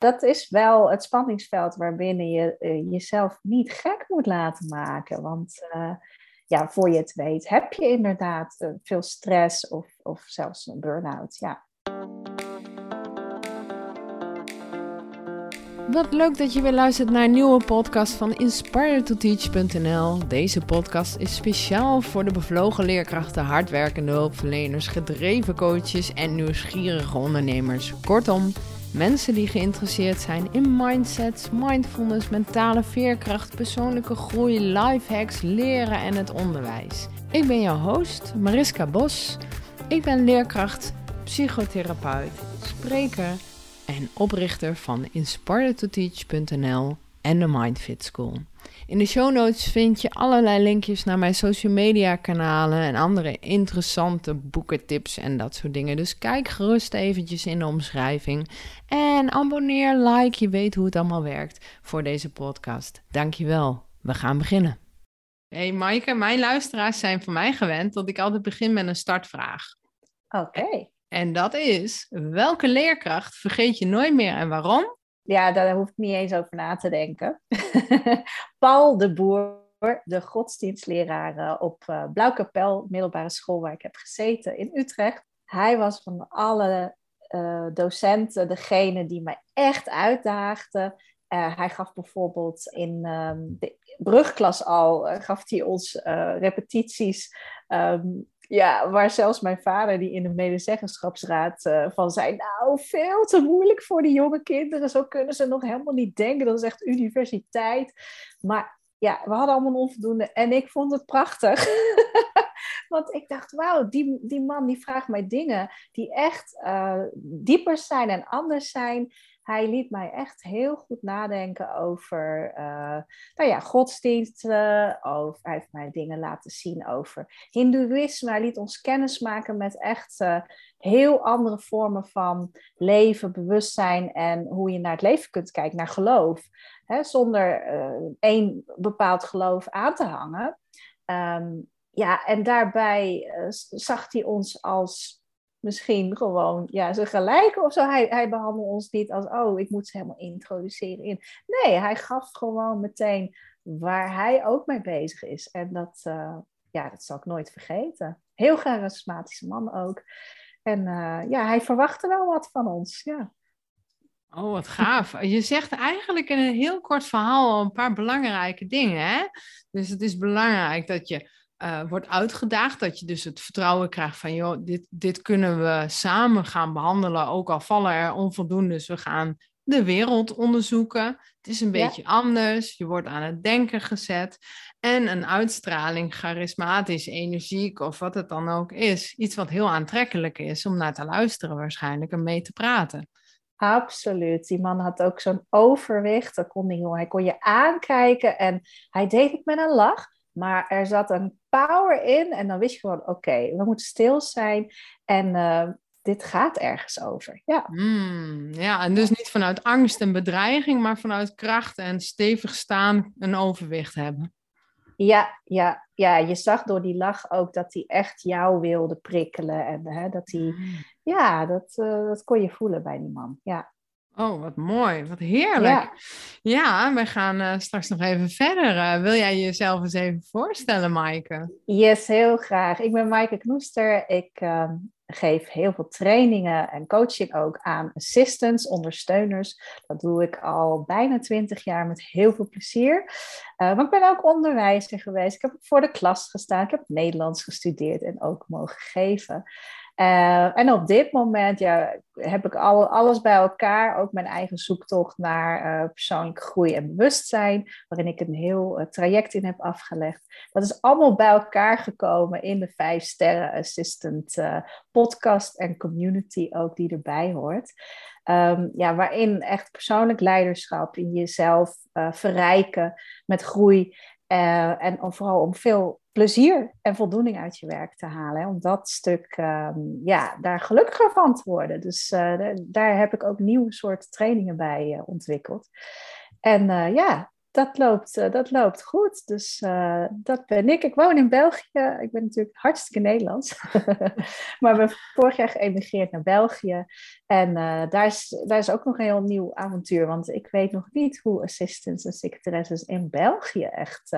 dat is wel het spanningsveld waarbinnen je jezelf niet gek moet laten maken. Want ja, voor je het weet, heb je inderdaad veel stress of, of zelfs een burn-out. Ja. Wat leuk dat je weer luistert naar een nieuwe podcast van InspiredToTeach.nl. Deze podcast is speciaal voor de bevlogen leerkrachten, hardwerkende hulpverleners, gedreven coaches en nieuwsgierige ondernemers. Kortom, mensen die geïnteresseerd zijn in mindsets, mindfulness, mentale veerkracht, persoonlijke groei, life hacks, leren en het onderwijs. Ik ben jouw host, Mariska Bos. Ik ben leerkracht, psychotherapeut, spreker en oprichter van inspiredtoteach.nl en de Mindfit School. In de show notes vind je allerlei linkjes naar mijn social media kanalen en andere interessante boekentips en dat soort dingen. Dus kijk gerust eventjes in de omschrijving en abonneer, like, je weet hoe het allemaal werkt voor deze podcast. Dankjewel. We gaan beginnen. Hey Maaike, mijn luisteraars zijn van mij gewend dat ik altijd begin met een startvraag. Oké. En dat is, welke leerkracht vergeet je nooit meer en waarom? Ja, daar hoef ik niet eens over na te denken. Paul de Boer, de godsdienstleraar eh, op uh, Blauwkapel, middelbare school waar ik heb gezeten in Utrecht. Hij was van alle uh, docenten degene die mij echt uitdaagde. hij gaf bijvoorbeeld in um, de brugklas al, gaf hij ons repetities um, ja, waar zelfs mijn vader, die in de medezeggenschapsraad uh, van zei, nou, veel te moeilijk voor die jonge kinderen. Zo kunnen ze nog helemaal niet denken. Dat is echt universiteit. Maar ja, we hadden allemaal een onvoldoende. En ik vond het prachtig. Want ik dacht, wauw, die, die man die vraagt mij dingen die echt uh, dieper zijn en anders zijn hij liet mij echt heel goed nadenken over uh, nou ja, godsdiensten. Over, hij heeft mij dingen laten zien over Hindoeïsme. Hij liet ons kennis maken met echt uh, heel andere vormen van leven, bewustzijn en hoe je naar het leven kunt kijken, naar geloof. Hè, zonder uh, één bepaald geloof aan te hangen. Um, ja, en daarbij zag hij ons als misschien gewoon ja, ze gelijk of zo. Hij, hij behandelde ons niet als, oh, ik moet ze helemaal introduceren in. Nee, hij gaf gewoon meteen waar hij ook mee bezig is. En dat, uh, ja, dat zal ik nooit vergeten. Heel charismatische man ook. En uh, ja, hij verwachtte wel wat van ons, ja. Oh, wat gaaf. Je zegt eigenlijk in een heel kort verhaal een paar belangrijke dingen. Hè? Dus het is belangrijk dat je uh, wordt uitgedaagd. Dat je dus het vertrouwen krijgt van, joh, dit, dit kunnen we samen gaan behandelen. Ook al vallen er onvoldoende. Dus we gaan de wereld onderzoeken. Het is een beetje anders. Je wordt aan het denken gezet. En een uitstraling, charismatisch, energiek of wat het dan ook is. Iets wat heel aantrekkelijk is om naar te luisteren waarschijnlijk en mee te praten. Absoluut. Die man had ook zo'n overwicht. Dat kon hij, hij kon je aankijken en hij deed het met een lach. Maar er zat een power in en dan wist je gewoon, oké, we moeten stil zijn en uh, dit gaat ergens over. Ja. Mm, ja, en dus niet vanuit angst en bedreiging, maar vanuit kracht en stevig staan een overwicht hebben. Ja, ja, ja, je zag door die lach ook dat hij echt jou wilde prikkelen. En hè, dat hij, mm. ja, dat, uh, dat kon je voelen bij die man. Ja. Oh, wat mooi. Wat heerlijk. Ja, we gaan uh, straks nog even verder. Uh, wil jij jezelf eens even voorstellen, Maaike? Yes, heel graag. Ik ben Maaike Knoester. Ik uh, geef heel veel trainingen en coaching ook aan assistants, ondersteuners. Dat doe ik al bijna twintig jaar met heel veel plezier. Uh, maar ik ben ook onderwijzer geweest. Ik heb voor de klas gestaan. Ik heb Nederlands gestudeerd en ook mogen geven. Uh, en op dit moment ja, heb ik al, alles bij elkaar, ook mijn eigen zoektocht naar uh, persoonlijke groei en bewustzijn, waarin ik een heel uh, traject in heb afgelegd. Dat is allemaal bij elkaar gekomen in de Vijf Sterren Assistant podcast en community ook die erbij hoort. Um, ja, waarin echt persoonlijk leiderschap in jezelf verrijken met groei en vooral om veel plezier en voldoening uit je werk te halen. Hè? Om dat stuk, ehm, ja, daar gelukkiger van te worden. Dus uh, daar heb ik ook nieuwe soorten trainingen bij uh, ontwikkeld. En ja, dat loopt, uh, dat loopt goed. Dus uh, dat ben ik. Ik woon in België. Ik ben natuurlijk hartstikke Nederlands. maar ben vorig jaar geëmigreerd naar België. En uh, daar, is, daar is ook nog een heel nieuw avontuur. Want ik weet nog niet hoe assistants en secretaresses in België echt...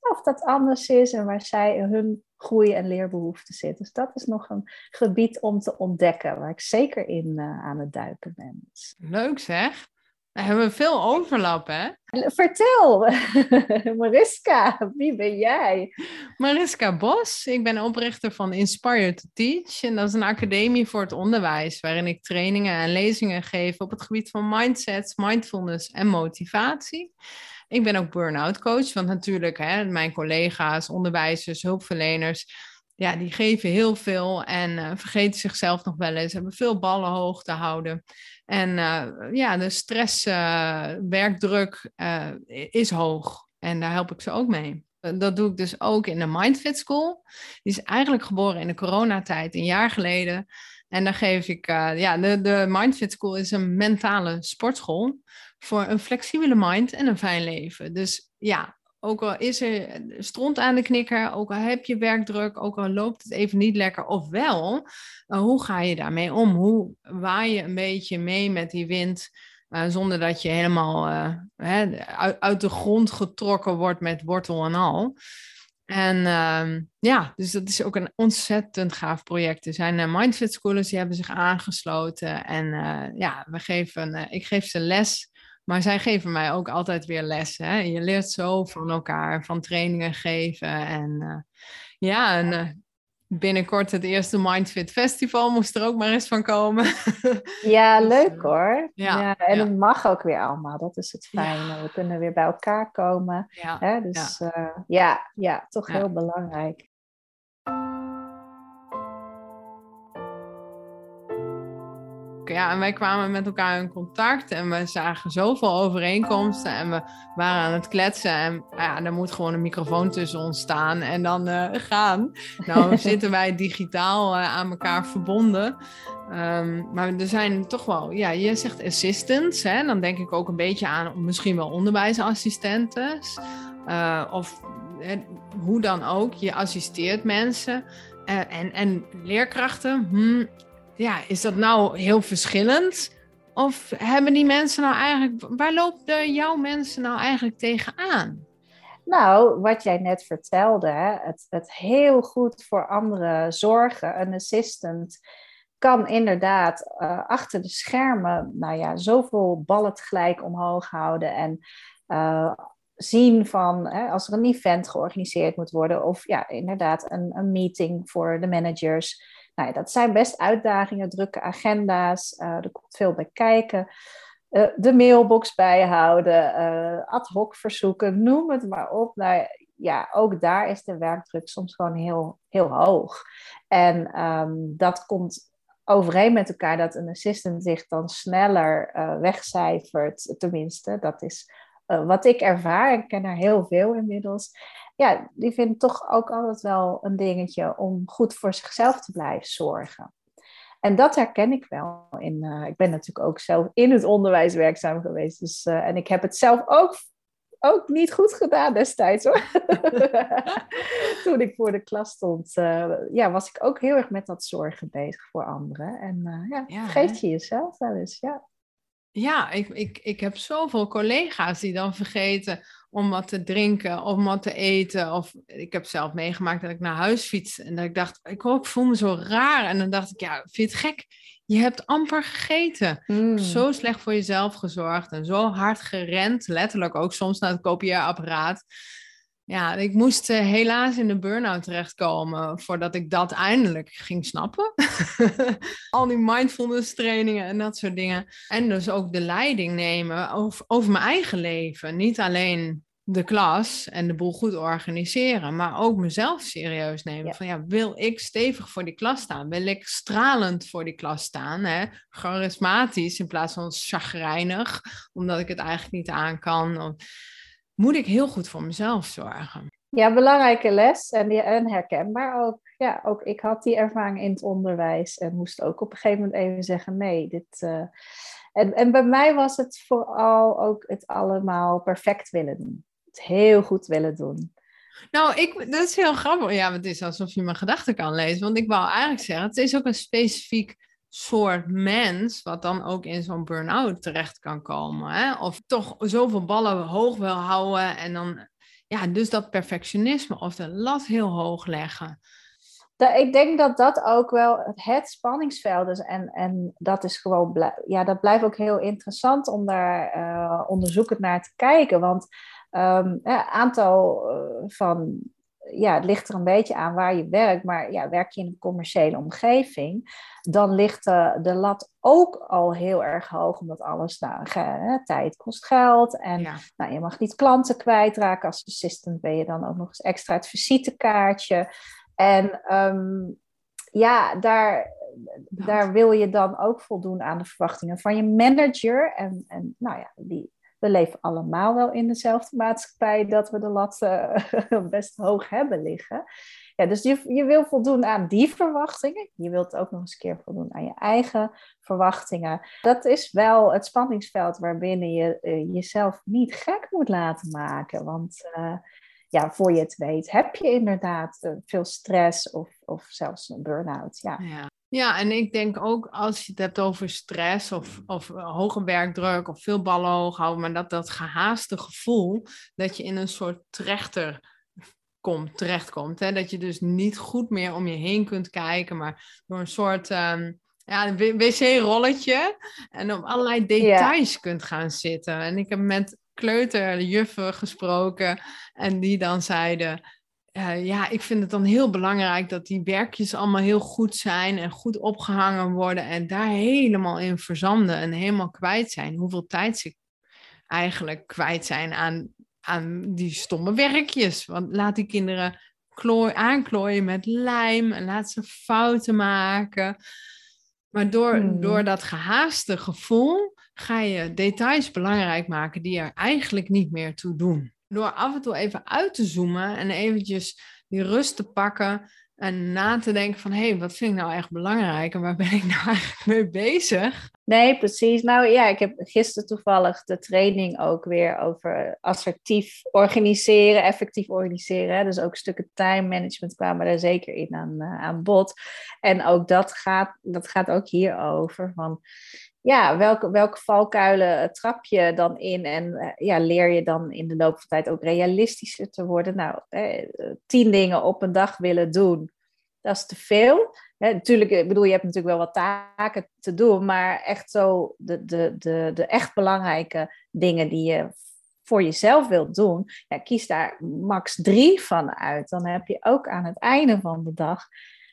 of dat anders is en waar zij hun groei- en leerbehoeften zitten. Dus dat is nog een gebied om te ontdekken. Waar ik zeker in aan het duiken ben. Dus. Leuk zeg. We hebben veel overlap, hè? Vertel, Mariska, wie ben jij? Mariska Bos, ik ben oprichter van Inspire to Teach. En dat is een academie voor het onderwijs, waarin ik trainingen en lezingen geef op het gebied van mindsets, mindfulness en motivatie. Ik ben ook burn-out coach, want natuurlijk, hè, mijn collega's, onderwijzers, hulpverleners, ja, die geven heel veel en uh, vergeten zichzelf nog wel eens, hebben veel ballen hoog te houden. En uh, ja, de stress, uh, werkdruk is hoog en daar help ik ze ook mee. Dat doe ik dus ook in de Mindfit School. Die is eigenlijk geboren in de coronatijd, een jaar geleden. En daar geef ik, ja, de, de Mindfit School is een mentale sportschool voor een flexibele mind en een fijn leven. Dus ja, ook al is er stront aan de knikker, ook al heb je werkdruk, ook al loopt het even niet lekker, ofwel, uh, hoe ga je daarmee om? Hoe waai je een beetje mee met die wind, uh, zonder dat je helemaal uh, hè, uit, uit, de grond getrokken wordt met wortel en al? En ehm, ja, dus dat is ook een ontzettend gaaf project. Er zijn Mindfit Schoolers die hebben zich aangesloten. En ja, we geven, ik geef ze les maar zij geven mij ook altijd weer lessen. Hè? Je leert zo van elkaar, van trainingen geven. En uh, ja, en uh, binnenkort het eerste Mindfit Festival moest er ook maar eens van komen. ja, dus, leuk uh, hoor. Ja, ja en ja. het mag ook weer allemaal. Dat is het fijne. Ja. We kunnen weer bij elkaar komen. Hè? Dus ja, ja, toch heel belangrijk. Ja, en wij kwamen met elkaar in contact en we zagen zoveel overeenkomsten en we waren aan het kletsen. En ja, er moet gewoon een microfoon tussen ons staan en dan uh, gaan. Nou zitten wij digitaal uh, aan elkaar verbonden. Um, maar er zijn toch wel, ja, je zegt assistants, hè? dan denk ik ook een beetje aan misschien wel onderwijsassistenten. Uh, of hoe dan ook, je assisteert mensen. en, en leerkrachten, hmm, ja, is dat nou heel verschillend? Of hebben die mensen nou eigenlijk, waar lopen jouw mensen nou eigenlijk tegenaan? Nou, wat jij net vertelde, het, het heel goed voor anderen zorgen, een assistant kan inderdaad uh, achter de schermen, nou ja, zoveel ballen tegelijk omhoog houden en uh, zien van hè, als er een event georganiseerd moet worden of ja, inderdaad een, een meeting voor de managers nou, dat zijn best uitdagingen, drukke agenda's, uh, er komt veel bij kijken. Uh, de mailbox bijhouden, uh, ad hoc verzoeken, noem het maar op. Nou, ja, ook daar is de werkdruk soms gewoon heel, heel hoog. En um, dat komt overeen met elkaar dat een assistant zich dan sneller wegcijfert, tenminste. Dat is wat ik ervaar. Ik ken er heel veel inmiddels ja, die vindt toch ook altijd wel een dingetje om goed voor zichzelf te blijven zorgen. En dat herken ik wel. In, uh, ik ben natuurlijk ook zelf in het onderwijs werkzaam geweest. Dus, uh, en ik heb het zelf ook, ook niet goed gedaan destijds hoor. Toen ik voor de klas stond, uh, ja, was ik ook heel erg met dat zorgen bezig voor anderen. En ja, ja, vergeet je jezelf wel eens. Ja, ja ik, ik, ik heb zoveel collega's die dan vergeten om wat te drinken of wat te eten. Of ik heb zelf meegemaakt dat ik naar huis fiets en dat ik dacht, ik, ik voel me zo raar. En dan dacht ik, ja, vind je het gek? Je hebt amper gegeten. Mm. Zo slecht voor jezelf gezorgd en zo hard gerend, letterlijk ook soms naar het kopieerapparaat. Ja, ik moest uh, helaas in de burn-out terechtkomen voordat ik dat eindelijk ging snappen. Al die mindfulness trainingen en dat soort dingen. En dus ook de leiding nemen over, over mijn eigen leven. Niet alleen de klas en de boel goed organiseren, maar ook mezelf serieus nemen. Ja. Van ja, wil ik stevig voor die klas staan? Wil ik stralend voor die klas staan? Hè? Charismatisch in plaats van chagrijnig, omdat ik het eigenlijk niet aan kan moet ik heel goed voor mezelf zorgen. Ja, belangrijke les en, en herkenbaar ook. Ja, ook ik had die ervaring in het onderwijs en moest ook op een gegeven moment even zeggen: nee, dit, uh, En, en bij mij was het vooral ook het allemaal perfect willen doen. Het heel goed willen doen. Nou, ik, dat is heel grappig. Ja, het is alsof je mijn gedachten kan lezen. Want ik wou eigenlijk zeggen, het is ook een specifiek soort mens, wat dan ook in zo'n burn-out terecht kan komen. Hè? Of toch zoveel ballen hoog wil houden en dan, ja, dus dat perfectionisme of de lat heel hoog leggen. Ik denk dat dat ook wel het spanningsveld is. En, en dat is gewoon, ja, dat blijft ook heel interessant om daar uh, onderzoekend naar te kijken. Want een ehm, aantal uh, van ja, het ligt er een beetje aan waar je werkt, maar ja, werk je in een commerciële omgeving, dan ligt de, de lat ook al heel erg hoog, omdat alles, nou, hè, tijd kost geld en nou, je mag niet klanten kwijtraken. Als assistant ben je dan ook nog eens extra het visitekaartje. En ehm, ja, daar, daar wil je dan ook voldoen aan de verwachtingen van je manager. En, en nou ja, die, we leven allemaal wel in dezelfde maatschappij dat we de lat uh, best hoog hebben liggen. Ja, dus je, je wil voldoen aan die verwachtingen. Je wilt ook nog eens een keer voldoen aan je eigen verwachtingen. Dat is wel het spanningsveld waarbinnen je uh, jezelf niet gek moet laten maken. Want uh, ja, voor je het weet heb je inderdaad veel stress of, of zelfs een burn-out. Ja. ja. Ja, en ik denk ook als je het hebt over stress of, of eh, hoge werkdruk of veel ballen hoog houden, maar dat dat gehaaste gevoel, dat je in een soort trechter komt, terechtkomt. Hè? Dat je dus niet goed meer om je heen kunt kijken, maar door een soort um, ja, wc-rolletje en op allerlei details kunt gaan zitten. En ik heb met kleuterjuffen gesproken en die dan zeiden uh, ja, ik vind het dan heel belangrijk dat die werkjes allemaal heel goed zijn en goed opgehangen worden en daar helemaal in verzanden en helemaal kwijt zijn. Hoeveel tijd ze eigenlijk kwijt zijn aan, aan die stomme werkjes. Want laat die kinderen klooi, aanklooien met lijm en laat ze fouten maken. Maar door, hmm. door dat gehaaste gevoel ga je details belangrijk maken die er eigenlijk niet meer toe doen door af en toe even uit te zoomen en eventjes die rust te pakken en na te denken van, hé, hey, wat vind ik nou echt belangrijk en waar ben ik nou eigenlijk mee bezig? Nee, precies. Nou ja, ik heb gisteren toevallig de training ook weer over assertief organiseren, effectief organiseren. Dus ook stukken time management kwamen daar zeker in aan, uh, aan bod. En ook dat gaat, dat gaat ook hier over. Van ja, welke, welke valkuilen trap je dan in en eh, ja, leer je dan in de loop van de tijd ook realistischer te worden? Nou, eh, tien dingen op een dag willen doen, dat is te veel. natuurlijk, ik bedoel, je hebt natuurlijk wel wat taken te doen, maar echt zo de, de, de, de echt belangrijke dingen die je voor jezelf wilt doen, ja, kies daar max drie van uit. Dan heb je ook aan het einde van de dag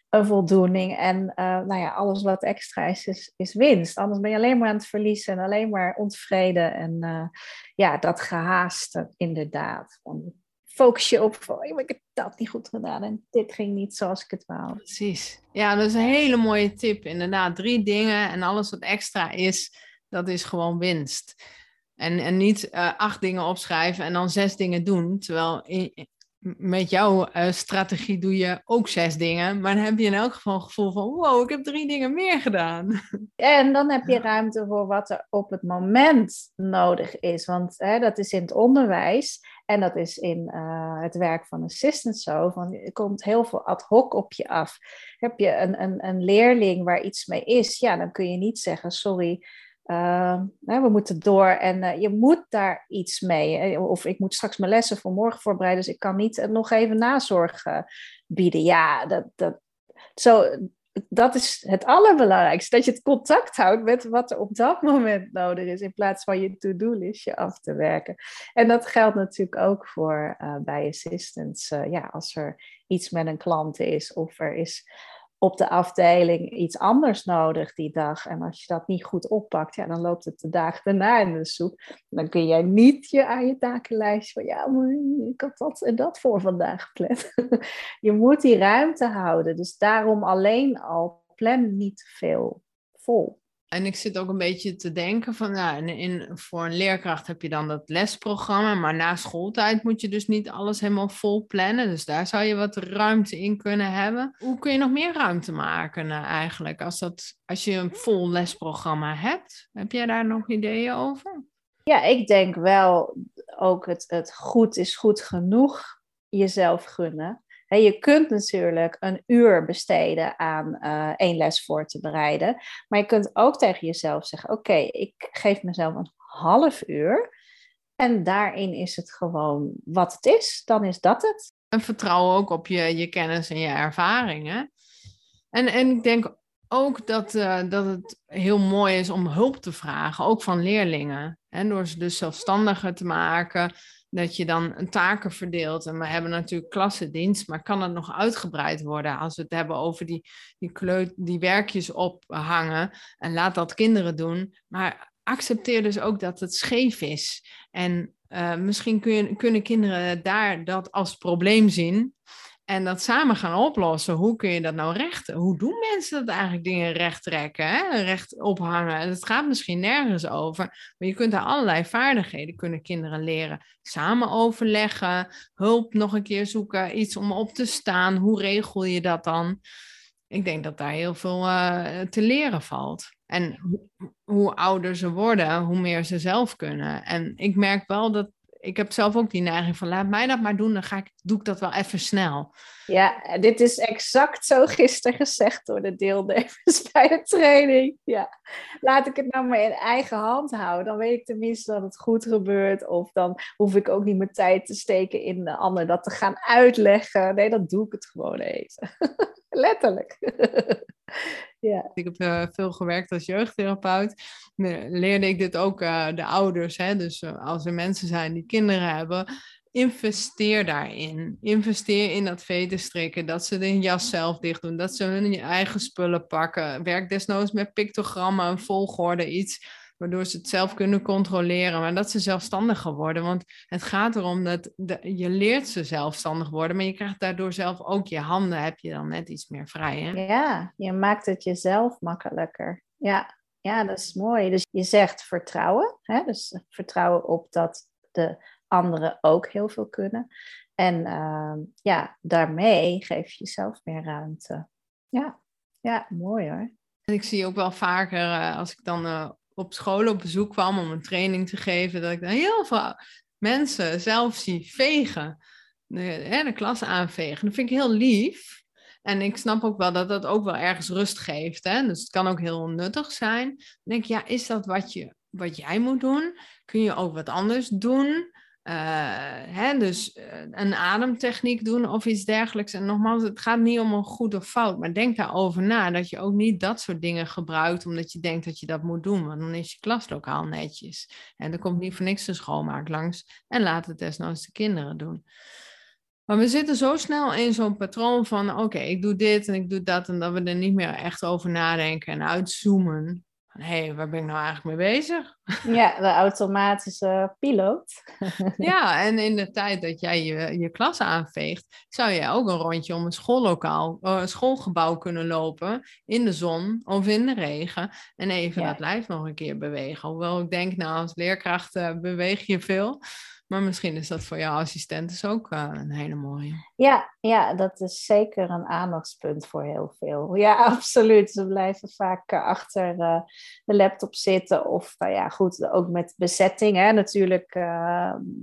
een voldoening. En uh, nou ja, alles wat extra is, is, winst. Anders ben je alleen maar aan het verliezen en alleen maar ontevreden. En uh, ja, dat gehaaste inderdaad. Van, focus je op, oh, ik heb dat niet goed gedaan en dit ging niet zoals ik het wou. Precies. Ja, dat is een hele mooie tip. Inderdaad, drie dingen en alles wat extra is, dat is gewoon winst. En, en niet uh, acht dingen opschrijven en dan zes dingen doen. Terwijl met jouw uh, strategie doe je ook zes dingen, maar dan heb je in elk geval een gevoel van wow, ik heb drie dingen meer gedaan. En dan heb je ruimte voor wat er op het moment nodig is, want hè, dat is in het onderwijs en dat is in uh, het werk van assistant zo, van er komt heel veel ad hoc op je af. Heb je een, een, een leerling waar iets mee is, ja, dan kun je niet zeggen sorry, uh, we moeten door en uh, je moet daar iets mee. Of ik moet straks mijn lessen voor morgen voorbereiden, dus ik kan niet uh, nog even nazorg bieden. Ja, dat, dat, zo, dat is het allerbelangrijkste. Dat je het contact houdt met wat er op dat moment nodig is, in plaats van je to-do-listje af te werken. En dat geldt natuurlijk ook voor bij assistants. ja, als er iets met een klant is of er is op de afdeling iets anders nodig die dag. En als je dat niet goed oppakt, ja, dan loopt het de dagen daarna in de soep. Dan kun jij niet je aan je takenlijst van ja, ik had dat en dat voor vandaag gepland. je moet die ruimte houden. Dus daarom alleen al plan niet veel vol. En ik zit ook een beetje te denken van, in, in, voor een leerkracht heb je dan dat lesprogramma, maar na schooltijd moet je dus niet alles helemaal vol plannen. Dus daar zou je wat ruimte in kunnen hebben. Hoe kun je nog meer ruimte maken nou, eigenlijk als, dat, als je een vol lesprogramma hebt? Heb jij daar nog ideeën over? Ja, ik denk wel ook het, het goed is goed genoeg jezelf gunnen. Je kunt natuurlijk een uur besteden aan uh, één les voor te bereiden. Maar je kunt ook tegen jezelf zeggen: Oké, ik geef mezelf een half uur. En daarin is het gewoon wat het is. Dan is dat het. En vertrouwen ook op je, je kennis en je ervaringen. En, en ik denk ook dat, uh, dat het heel mooi is om hulp te vragen, ook van leerlingen. En door ze dus zelfstandiger te maken, dat je dan taken verdeelt. En we hebben natuurlijk klassendienst, maar kan het nog uitgebreid worden als we het hebben over die, die, kleut, die werkjes ophangen. En laat dat kinderen doen. Maar accepteer dus ook dat het scheef is. En uh, misschien kun je, kunnen kinderen daar dat als probleem zien. En dat samen gaan oplossen. Hoe kun je dat nou rechten? Hoe doen mensen dat eigenlijk dingen recht trekken, hè? recht ophangen? En het gaat misschien nergens over, maar je kunt daar allerlei vaardigheden kunnen kinderen leren. Samen overleggen, hulp nog een keer zoeken, iets om op te staan. Hoe regel je dat dan? Ik denk dat daar heel veel uh, te leren valt. En hoe ouder ze worden, hoe meer ze zelf kunnen. En ik merk wel dat ik heb zelf ook die neiging van laat mij dat maar doen, dan ga ik, doe ik dat wel even snel. Ja, dit is exact zo gisteren gezegd door de deelnemers bij de training. Ja. Laat ik het nou maar in eigen hand houden, dan weet ik tenminste dat het goed gebeurt. Of dan hoef ik ook niet meer tijd te steken in de ander dat te gaan uitleggen. Nee, dan doe ik het gewoon even. Letterlijk. Ik heb uh, veel gewerkt als jeugdtherapeut. Leerde ik dit ook uh, de ouders. Hè? Dus als er mensen zijn die kinderen hebben, investeer daarin. Investeer in dat veten strikken, dat ze de jas zelf dicht doen, dat ze hun eigen spullen pakken. Werk desnoods met pictogrammen, een volgorde, iets waardoor ze het zelf kunnen controleren, maar dat ze zelfstandiger worden. Want het gaat erom dat de, je leert ze zelfstandig worden, maar je krijgt daardoor zelf ook je handen, heb je dan net iets meer vrij. Hè? Ja, je maakt het jezelf makkelijker. Ja, ja, dat is mooi. Dus je zegt vertrouwen, hè? dus vertrouwen op dat de anderen ook heel veel kunnen. En uh, ja, daarmee geef je jezelf meer ruimte. Ja, ja mooi hoor. En ik zie ook wel vaker, uh, als ik dan uh, op school op bezoek kwam om een training te geven, dat ik dan heel veel mensen zelf zie vegen. De, de klas aanvegen. Dat vind ik heel lief. En ik snap ook wel dat dat ook wel ergens rust geeft. Hè? Dus het kan ook heel nuttig zijn. Dan denk ik, ja, is dat wat, je, wat jij moet doen? Kun je ook wat anders doen? Uh, hè, dus uh, een ademtechniek doen of iets dergelijks. En nogmaals, het gaat niet om een goed of fout, maar denk daarover na dat je ook niet dat soort dingen gebruikt omdat je denkt dat je dat moet doen, want dan is je klaslokaal netjes. En er komt niet voor niks de schoonmaak langs en laat het desnoods de kinderen doen. Maar we zitten zo snel in zo'n patroon van: oké, ik doe dit en ik doe dat, en dat we er niet meer echt over nadenken en uitzoomen hé, hey, waar ben ik nou eigenlijk mee bezig? Ja, de automatische piloot. ja, en in de tijd dat jij je, je klas aanveegt, zou jij ook een rondje om een schoollokaal, uh, schoolgebouw kunnen lopen in de zon of in de regen en even ja. dat lijf nog een keer bewegen. Hoewel ik denk, nou, als leerkracht uh, beweeg je veel. Maar misschien is dat voor jouw assistent dus ook uh, een hele mooie. Ja, ja, dat is zeker een aandachtspunt voor heel veel. Ja, absoluut. Ze blijven vaak uh, achter uh, de laptop zitten. Of ja, goed, ook met bezetting. Hè. Natuurlijk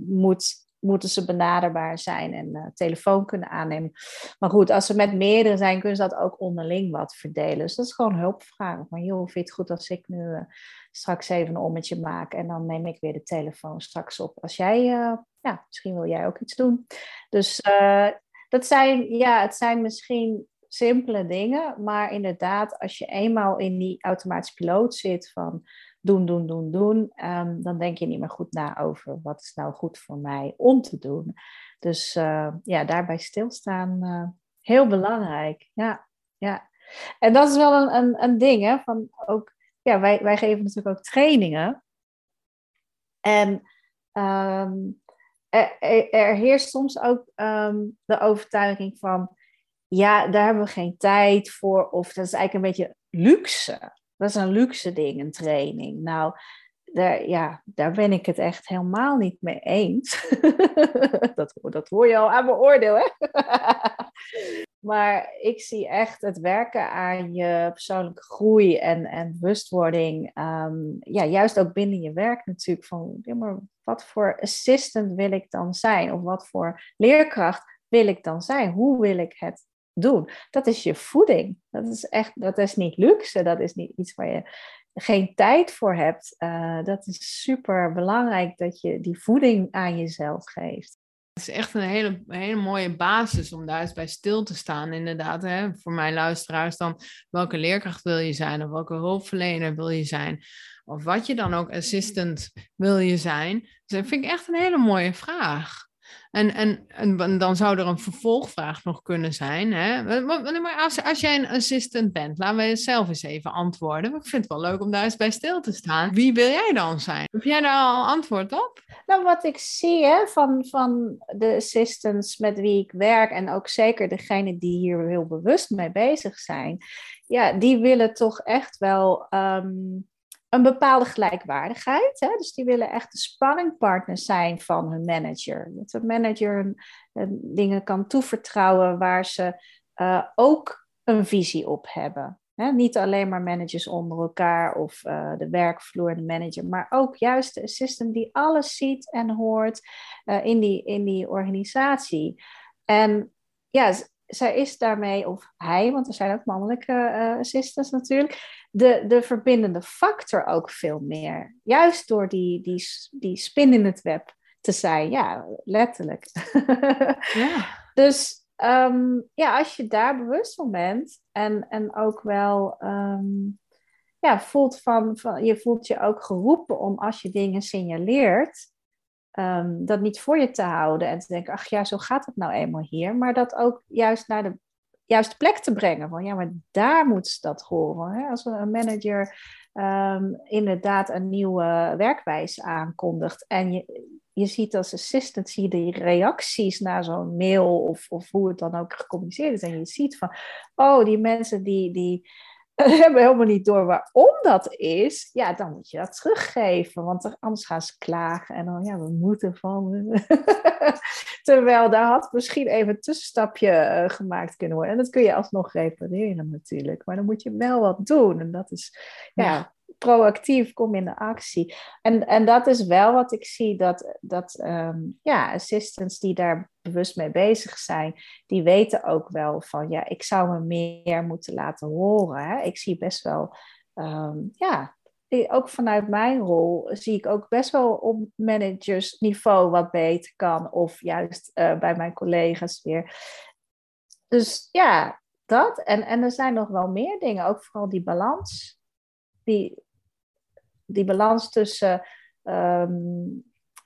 moet moeten ze benaderbaar zijn en telefoon kunnen aannemen. Maar goed, als ze met meerdere zijn, kunnen ze dat ook onderling wat verdelen. Dus dat is gewoon hulpvragen. Maar joh, vind je het goed als ik nu straks even een ommetje maak en dan neem ik weer de telefoon straks op. Als jij, uh, ja, misschien wil jij ook iets doen. Dus dat zijn, ja, het zijn misschien simpele dingen, maar inderdaad, als je eenmaal in die automatische piloot zit van doen, doen, doen, doen, um, dan denk je niet meer goed na over wat is nou goed voor mij om te doen. Dus uh, ja, daarbij stilstaan, heel belangrijk. Ja, ja. En dat is wel een, een, een ding, hè, van ook, ja, wij, wij geven natuurlijk ook trainingen. En um, er, er, heerst soms ook um, de overtuiging van, ja, daar hebben we geen tijd voor, of dat is eigenlijk een beetje luxe. dat is een luxe ding, een training. Nou, daar, ja, daar ben ik het echt helemaal niet mee eens. dat, dat hoor je al aan mijn oordeel, hè? Maar ik zie echt het werken aan je persoonlijke groei en, en bewustwording. Ehm, ja, juist ook binnen je werk natuurlijk. Van, wat voor assistant wil ik dan zijn? Of wat voor leerkracht wil ik dan zijn? Hoe wil ik het doen? Dat is je voeding. Dat is echt, dat is niet luxe. Dat is niet iets waar je geen tijd voor hebt, uh, dat is super belangrijk dat je die voeding aan jezelf geeft. Het is echt een hele, hele mooie basis om daar eens bij stil te staan, inderdaad. Hè? Voor mijn luisteraars dan, welke leerkracht wil je zijn of welke hulpverlener wil je zijn? Of wat je dan ook assistant wil je zijn? Dus dat vind ik echt een hele mooie vraag. En, en, en dan zou er een vervolgvraag nog kunnen zijn. Hè? Maar als, als jij een assistant bent, laten we zelf eens even antwoorden. Ik vind het wel leuk om daar eens bij stil te staan. Wie wil jij dan zijn? Heb jij daar al antwoord op? Nou, wat ik zie hè, van, van de assistants met wie ik werk, en ook zeker degene die hier heel bewust mee bezig zijn, ja, die willen toch echt wel. Ehm, een bepaalde gelijkwaardigheid. Hè? Dus die willen echt de spanningpartner zijn van hun manager. Dat de manager dingen kan toevertrouwen waar ze uh, ook een visie op hebben. Hè? Niet alleen maar managers onder elkaar of uh, de werkvloer de manager, maar ook juist de assistant die alles ziet en hoort uh, in, die, in die organisatie. En ja, zij is daarmee, of hij, want er zijn ook mannelijke uh, assistants natuurlijk, de, de verbindende factor ook veel meer. Juist door die, die, die spin in het web te zijn, ja, letterlijk. ja. Dus ehm, ja, als je daar bewust van bent en, en ook wel ehm, ja, voelt van, van, je voelt je ook geroepen om als je dingen signaleert, um, dat niet voor je te houden en te denken, ach ja, zo gaat het nou eenmaal hier. Maar dat ook juist naar de juiste plek te brengen. Van ja, maar daar moet dat horen. Hè? Als een manager ehm, inderdaad een nieuwe werkwijze aankondigt en je, je ziet als assistant zie je reacties naar zo'n mail of, of hoe het dan ook gecommuniceerd is. En je ziet van, oh, die mensen die, die, hebben helemaal niet door waarom dat is, ja, dan moet je dat teruggeven. Want anders gaan ze klagen en dan, ja, we moeten van. Terwijl daar had misschien even een tussenstapje uh, gemaakt kunnen worden. En dat kun je alsnog repareren natuurlijk. Maar dan moet je wel wat doen. En dat is, ja, proactief, kom in de actie. En, en dat is wel wat ik zie, dat, dat um, ja, assistants die daar bewust mee bezig zijn, die weten ook wel van, ja, ik zou me meer moeten laten horen. Hè? Ik zie best wel, um, ja, ook vanuit mijn rol zie ik ook best wel op managersniveau wat beter kan, of juist uh, bij mijn collega's weer. Dus ja, dat. En, en er zijn nog wel meer dingen, ook vooral die balans. Die, die balans tussen um,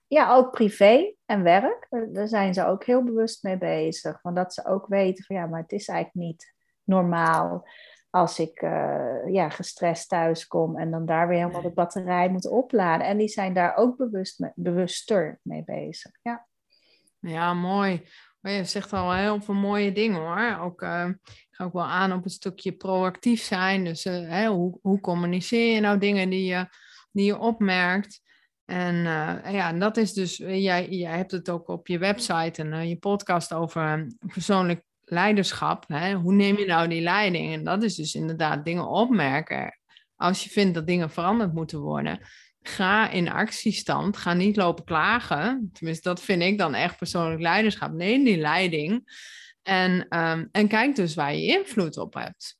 ja, ook privé en werk. Daar zijn ze ook heel bewust mee bezig. Want dat ze ook weten van ja, maar het is eigenlijk niet normaal als ik uh, ja, gestrest thuis kom en dan daar weer helemaal de batterij moet opladen. En die zijn daar ook bewust bewuster mee bezig. Ja, ja mooi. Maar je zegt al heel veel mooie dingen hoor. Ook, uh, ik ga ook wel aan op een stukje proactief zijn. Dus uh, hoe, hoe communiceer je nou dingen die je die je opmerkt. En uh, ja, dat is dus, jij, jij hebt het ook op je website en uh, je podcast over ehm, persoonlijk leiderschap. Hè? Hoe neem je nou die leiding? En dat is dus inderdaad dingen opmerken. Als je vindt dat dingen veranderd moeten worden, ga in actiestand. Ga niet lopen klagen. Tenminste, dat vind ik dan echt persoonlijk leiderschap. Neem die leiding. En, um, en kijk dus waar je invloed op hebt.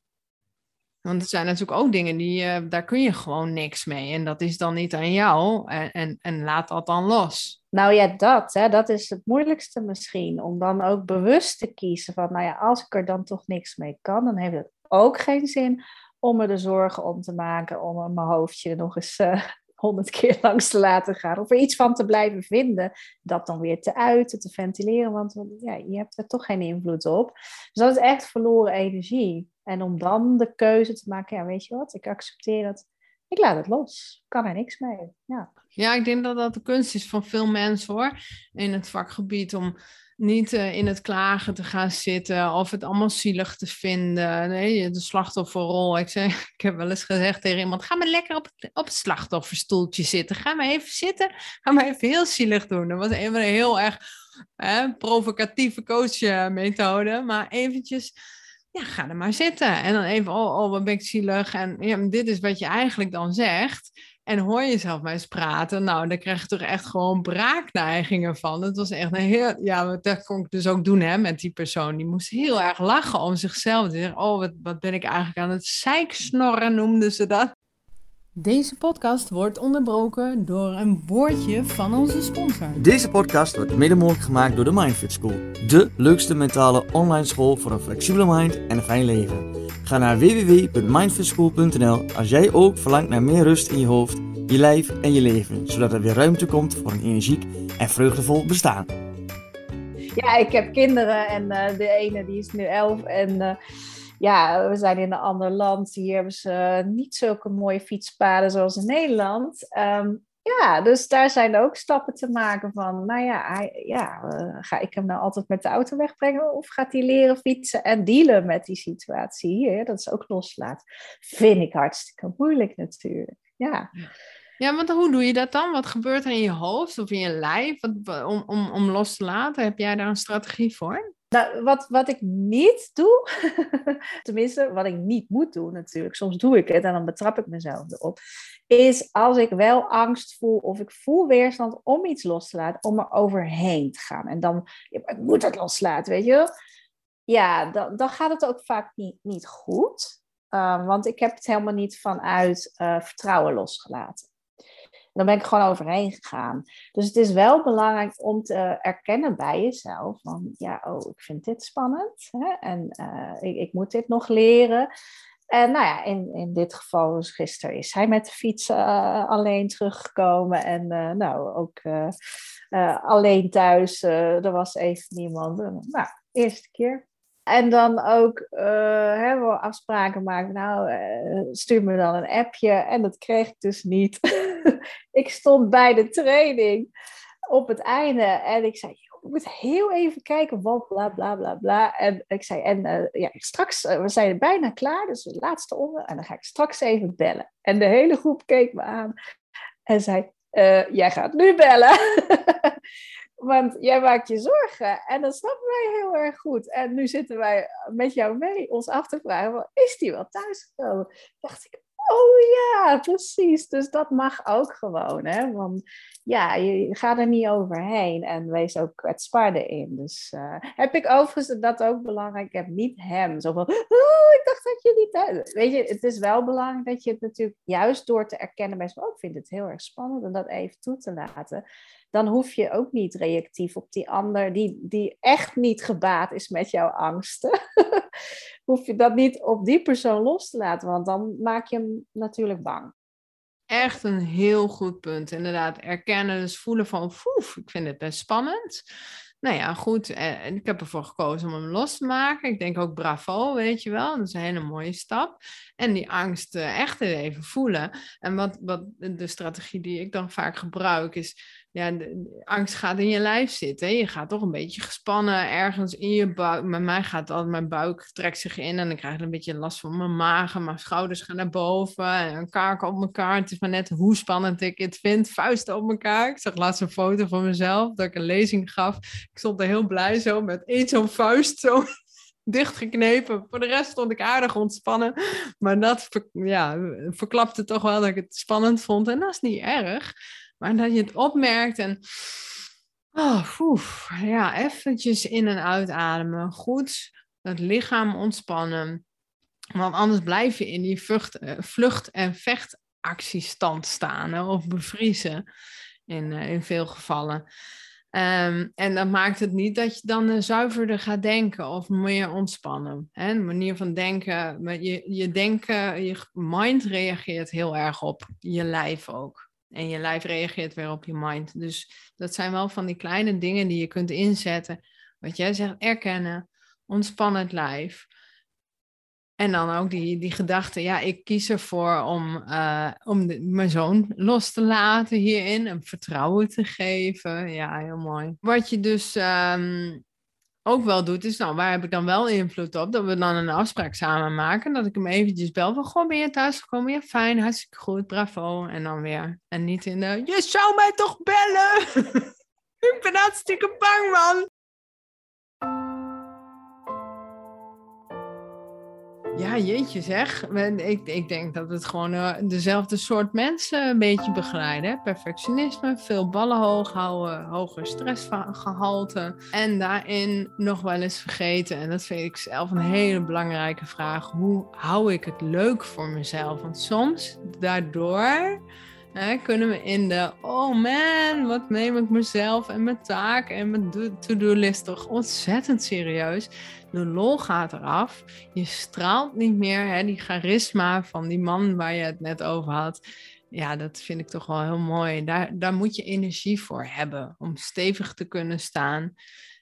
Want er zijn natuurlijk ook dingen die, uh, daar kun je gewoon niks mee. En dat is dan niet aan jou. En, en, en laat dat dan los. Nou ja, dat, hè, dat is het moeilijkste misschien. Om dan ook bewust te kiezen van, nou ja, als ik er dan toch niks mee kan, dan heeft het ook geen zin om me de zorgen om te maken, om mijn hoofdje nog eens uh, honderd keer langs te laten gaan. Of er iets van te blijven vinden, dat dan weer te uiten, te ventileren, want ja, je hebt er toch geen invloed op. Dus dat is echt verloren energie. En om dan de keuze te maken, ja, weet je wat, ik accepteer dat. Ik laat het los. Kan er niks mee. Ja. ja, ik denk dat dat de kunst is van veel mensen hoor. In het vakgebied om niet eh, in het klagen te gaan zitten of het allemaal zielig te vinden. Nee, de slachtofferrol. Ik, zei, ik heb wel eens gezegd tegen iemand: ga maar lekker op het, op het slachtofferstoeltje zitten. Ga maar even zitten. Ga maar even heel zielig doen. Dat was een heel erg hè, provocatieve coachmethode. Maar eventjes ga er maar zitten. En dan even, oh, oh wat ben ik zielig. En ja, dit is wat je eigenlijk dan zegt. En hoor jezelf maar eens praten. Nou, dan krijg je toch echt gewoon braakneigingen van. Het was echt een heel... Ja, dat kon ik dus ook doen hè, met die persoon. Die moest heel erg lachen om zichzelf. Die zeggen, oh, wat, wat ben ik eigenlijk aan het zeiksnorren, noemden ze dat. Deze podcast wordt onderbroken door een woordje van onze sponsor. Deze podcast wordt mede mogelijk gemaakt door de Mindfit School. De leukste mentale online school voor een flexibele mind en een fijn leven. Ga naar www.mindfitschool.nl als jij ook verlangt naar meer rust in je hoofd, je lijf en je leven. Zodat er weer ruimte komt voor een energiek en vreugdevol bestaan. Ja, ik heb kinderen en uh, de ene die is nu elf en... Uh ja, we zijn in een ander land. Hier hebben ze niet zulke mooie fietspaden zoals in Nederland. Ehm, ja, dus daar zijn ook stappen te maken van, nou ja, ja uh, ga ik hem nou altijd met de auto wegbrengen of gaat hij leren fietsen en dealen met die situatie hier? Dat is ook loslaat. Vind ik hartstikke moeilijk natuurlijk. Ja. Ja, want hoe doe je dat dan? Wat gebeurt er in je hoofd of in je lijf wat, om, om, om los te laten? Heb jij daar een strategie voor? Nou, wat, wat ik niet doe, tenminste wat ik niet moet doen natuurlijk, soms doe ik het en dan betrap ik mezelf erop, is als ik wel angst voel of ik voel weerstand om iets los te laten, om er overheen te gaan. En dan, ik moet het loslaten, weet je Ja, dan, dan gaat het ook vaak niet, niet goed, uh, want ik heb het helemaal niet vanuit uh, vertrouwen losgelaten dan ben ik gewoon overheen gegaan. Dus het is wel belangrijk om te erkennen bij jezelf van, ja, oh, ik vind dit spannend hè? en uh, ik, ik, moet dit nog leren. En nou ja, in, in dit geval, dus gisteren is hij met de fiets uh, alleen teruggekomen en uh, nou, ook alleen thuis. er was even niemand. nou, eerste keer. En dan ook uh, we afspraken maken. Nou, stuur me dan een appje. En dat kreeg ik dus niet. ik stond bij de training op het einde. En ik zei, ik moet heel even kijken wat bla bla bla bla. En ik zei, en uh, ja, straks, we zijn bijna klaar. Dus de laatste onder. En dan ga ik straks even bellen. En de hele groep keek me aan. En zei, jij gaat nu bellen. Want jij maakt je zorgen en dat snappen wij heel erg goed. En nu zitten wij met jou mee ons af te vragen, is die wel thuisgekomen? Dacht ik, oh ja, precies. Dus dat mag ook gewoon. Hè? Want ja, je gaat er niet overheen en wees ook kwetsbaar erin. Dus uh, heb ik overigens dat ook belangrijk. Ik heb niet hem zo van, oh, ik dacht dat je niet. Weet je, het is wel belangrijk dat je het natuurlijk juist door te erkennen bij oh, ik vind het heel erg spannend en dat even toe te laten dan hoef je ook niet reactief op die ander die, die echt niet gebaat is met jouw angsten. hoef je dat niet op die persoon los te laten, want dan maak je hem natuurlijk bang. Echt een heel goed punt. Inderdaad, erkennen, dus voelen van, oef, ik vind het best spannend. Nou ja, goed. Eh, ik heb ervoor gekozen om hem los te maken. Ik denk ook bravo, weet je wel. Dat is een hele mooie stap. En die angst eh, echt even voelen. En wat, wat de strategie die ik dan vaak gebruik is ja, de, angst gaat in je lijf zitten. Je gaat toch een beetje gespannen ergens in je buik. Met mij gaat altijd mijn buik trekt zich in en dan krijg ik een beetje last van mijn maag. mijn schouders gaan naar boven en kaken op elkaar. Het is maar net hoe spannend ik het vind. Vuisten op elkaar. Ik zag laatst een foto van mezelf dat ik een lezing gaf. Ik stond er heel blij zo met één zo'n vuist zo dichtgeknepen. Voor de rest stond ik aardig ontspannen. Maar dat ja, verklapte toch wel dat ik het spannend vond. En dat is niet erg. Maar dat je het opmerkt en oh, ja, eventjes in- en uitademen. Goed het lichaam ontspannen. Want anders blijf je in die vlucht, eh, vlucht- en vechtactiestand staan of bevriezen in, uh, in veel gevallen. Um, en dat maakt het niet dat je dan uh, zuiverder gaat denken of meer ontspannen. Hè? Manier van denken, je, je denken, je mind reageert heel erg op je lijf ook. En je lijf reageert weer op je mind. Dus dat zijn wel van die kleine dingen die je kunt inzetten. Wat jij zegt, erkennen, ontspannen het lijf. En dan ook die, die gedachte, ja, ik kies ervoor om, uh, om mijn zoon los te laten hierin, hem vertrouwen te geven. Ja, heel mooi. Wat je dus um, ook wel doet, is nou, waar heb ik dan wel invloed op? Dat we dan een afspraak samen maken. Dat ik hem eventjes bel van, goh, ben je thuis gekomen? Ja, fijn, hartstikke goed, bravo. En dan weer. En niet in de, je zou mij toch bellen? ik ben hartstikke bang, man. Ja, jeetje zeg. Ik, ik denk dat het gewoon uh, dezelfde soort mensen een beetje begeleiden. Perfectionisme, veel ballen hoog houden, hoger stressgehalte. En daarin nog wel eens vergeten, en dat vind ik zelf een hele belangrijke vraag. Hoe hou ik het leuk voor mezelf? Want soms daardoor Hè, kunnen we in de, oh man, wat neem ik mezelf en mijn taak en mijn to-do-list toch ontzettend serieus. De lol gaat eraf. Je straalt niet meer, hè, die charisma van die man waar je het net over had. Ja, dat vind ik toch wel heel mooi. Daar, daar moet je energie voor hebben om stevig te kunnen staan.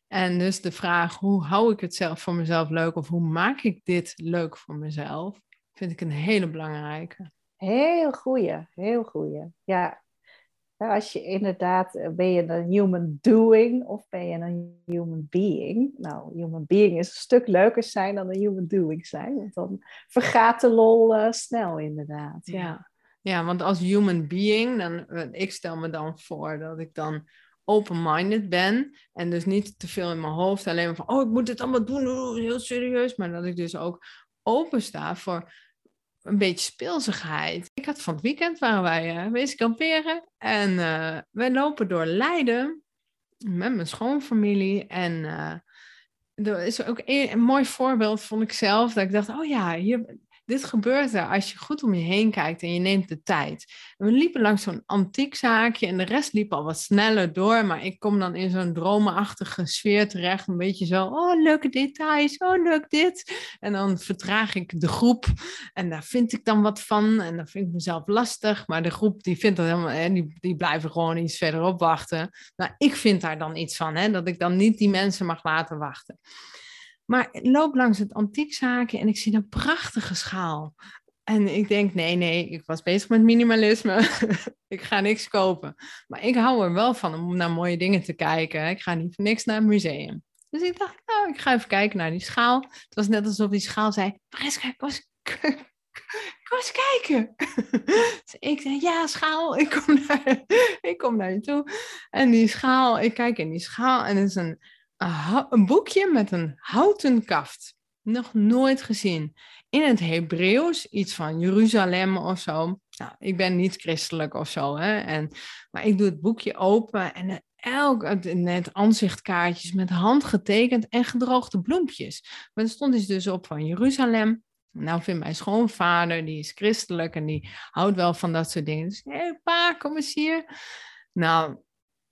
En dus de vraag, hoe hou ik het zelf voor mezelf leuk of hoe maak ik dit leuk voor mezelf, vind ik een hele belangrijke. Heel goeie, heel goeie. Ja. Als je inderdaad, eh, ben je een human doing of ben je een human being? Nou, human being is een stuk leuker zijn dan een human doing zijn. Want dan vergaat de lol uh, snel inderdaad. Ja. ja. Want als human being, dan, eh, ik stel me dan voor dat ik dan open-minded ben. En dus niet te veel in mijn hoofd alleen van, oh, ik moet dit allemaal doen, heel serieus. Maar dat ik dus ook open sta voor een beetje speelsigheid. Ik had van het weekend waren wij uh, kamperen en uh, wij lopen door Leiden met mijn schoonfamilie en uh, er is ook een, mooi voorbeeld vond ik zelf dat ik dacht, oh ja, hier, dit gebeurt er als je goed om je heen kijkt en je neemt de tijd. we liepen langs zo'n antiekzaakje en de rest liep al wat sneller door. Maar ik kom dan in zo'n dromenachtige sfeer terecht. Een beetje zo, oh leuke details, oh leuk dit. En dan vertraag ik de groep en daar vind ik dan wat van. En dan vind ik mezelf lastig. Maar de groep die vindt dat helemaal, hè, die, die blijven gewoon iets verderop wachten. Nou, ik vind daar dan iets van, hè, dat ik dan niet die mensen mag laten wachten. Maar ik loop langs het antiekzaken en ik zie een prachtige schaal. En ik denk, nee, nee, ik was bezig met minimalisme. ik ga niks kopen. Maar ik hou er wel van om naar mooie dingen te kijken. Ik ga niet voor niks naar een museum. Dus ik dacht, nou, ik ga even kijken naar die schaal. Het was net alsof die schaal zei, Mariska, kom eens, kom eens kijken. dus ik zei, ja, schaal, ik kom, naar, ik kom naar je toe. En die schaal, ik kijk in die schaal en het is een een boekje met een houten kaft. Nog nooit gezien. In het Hebreeuws, iets van Jeruzalem of zo. Nou, ik ben niet christelijk of zo, hè. En, maar ik doe het boekje open en elk, net aanzichtkaartjes met hand getekend en gedroogde bloempjes. Maar er stond dus op van Jeruzalem. Nou vindt mijn schoonvader, die is christelijk en die houdt wel van dat soort dingen. Dus, hé hey, pa, kom eens hier. Nou,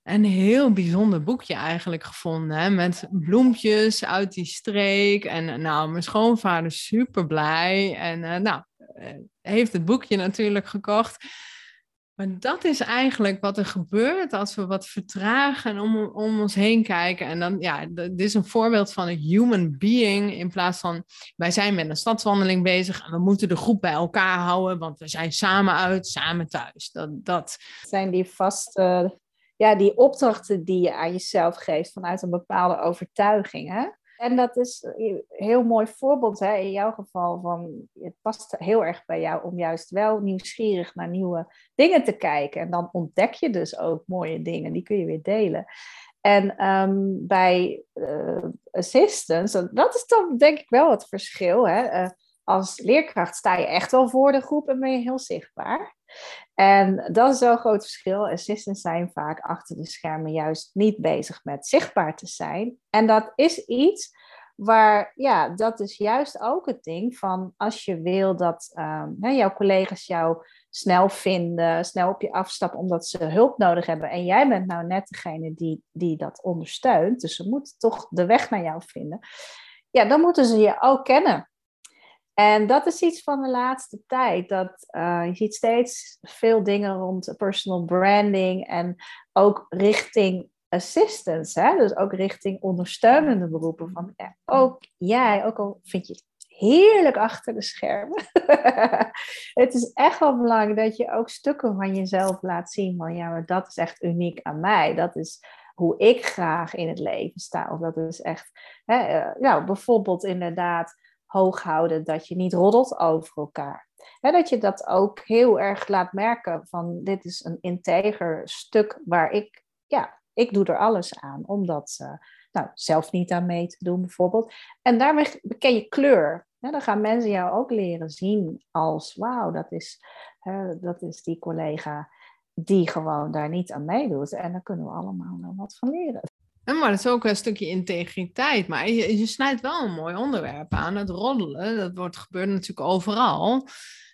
een heel bijzonder boekje eigenlijk gevonden. Met bloempjes uit die streek. En nou, mijn schoonvader super blij. En uh, nou, uh, heeft het boekje natuurlijk gekocht. Maar dat is eigenlijk wat er gebeurt als we wat vertragen en om, om ons heen kijken. En dan, ja, dit is een voorbeeld van een human being in plaats van wij zijn met een stadswandeling bezig en we moeten de groep bij elkaar houden, want we zijn samen uit, samen thuis. Dat, dat. Zijn die vaste ja, die opdrachten die je aan jezelf geeft vanuit een bepaalde overtuiging. Hè? En dat is een heel mooi voorbeeld hè, in jouw geval van het past heel erg bij jou om juist wel nieuwsgierig naar nieuwe dingen te kijken. En dan ontdek je dus ook mooie dingen, die kun je weer delen. En ehm, bij uh, assistance, dat is dan denk ik wel het verschil. Hè? Uh, als leerkracht sta je echt wel voor de groep en ben je heel zichtbaar. En dat is een groot verschil. Assistants zijn vaak achter de schermen juist niet bezig met zichtbaar te zijn. En dat is iets waar, ja, dat is juist ook het ding van als je wil dat hè, jouw collega's jou snel vinden, snel op je afstappen omdat ze hulp nodig hebben. En jij bent nou net degene die, die dat ondersteunt. Dus ze moeten toch de weg naar jou vinden. Ja, dan moeten ze je ook kennen. En dat is iets van de laatste tijd. Dat uh, je ziet steeds veel dingen rond personal branding en ook richting assistance. Hè? Dus ook richting ondersteunende beroepen. Van ja, ook jij, ook al vind je het heerlijk achter de schermen. het is echt wel belangrijk dat je ook stukken van jezelf laat zien. Van ja, maar dat is echt uniek aan mij. Dat is hoe ik graag in het leven sta. Of dat is echt, hè, uh, nou, bijvoorbeeld inderdaad hoog houden dat je niet roddelt over elkaar. Hè, dat je dat ook heel erg laat merken van dit is een integer stuk waar ik, ja, ik doe er alles aan om dat uh, nou, zelf niet aan mee te doen bijvoorbeeld. En daarmee beken je kleur. Dan gaan mensen jou ook leren zien als wauw, dat is, dat is die collega die gewoon daar niet aan meedoet. En daar kunnen we allemaal wel wat van leren. Maar dat is ook een stukje integriteit. Maar je, je snijdt wel een mooi onderwerp aan. Het roddelen, dat wordt, gebeurt natuurlijk overal.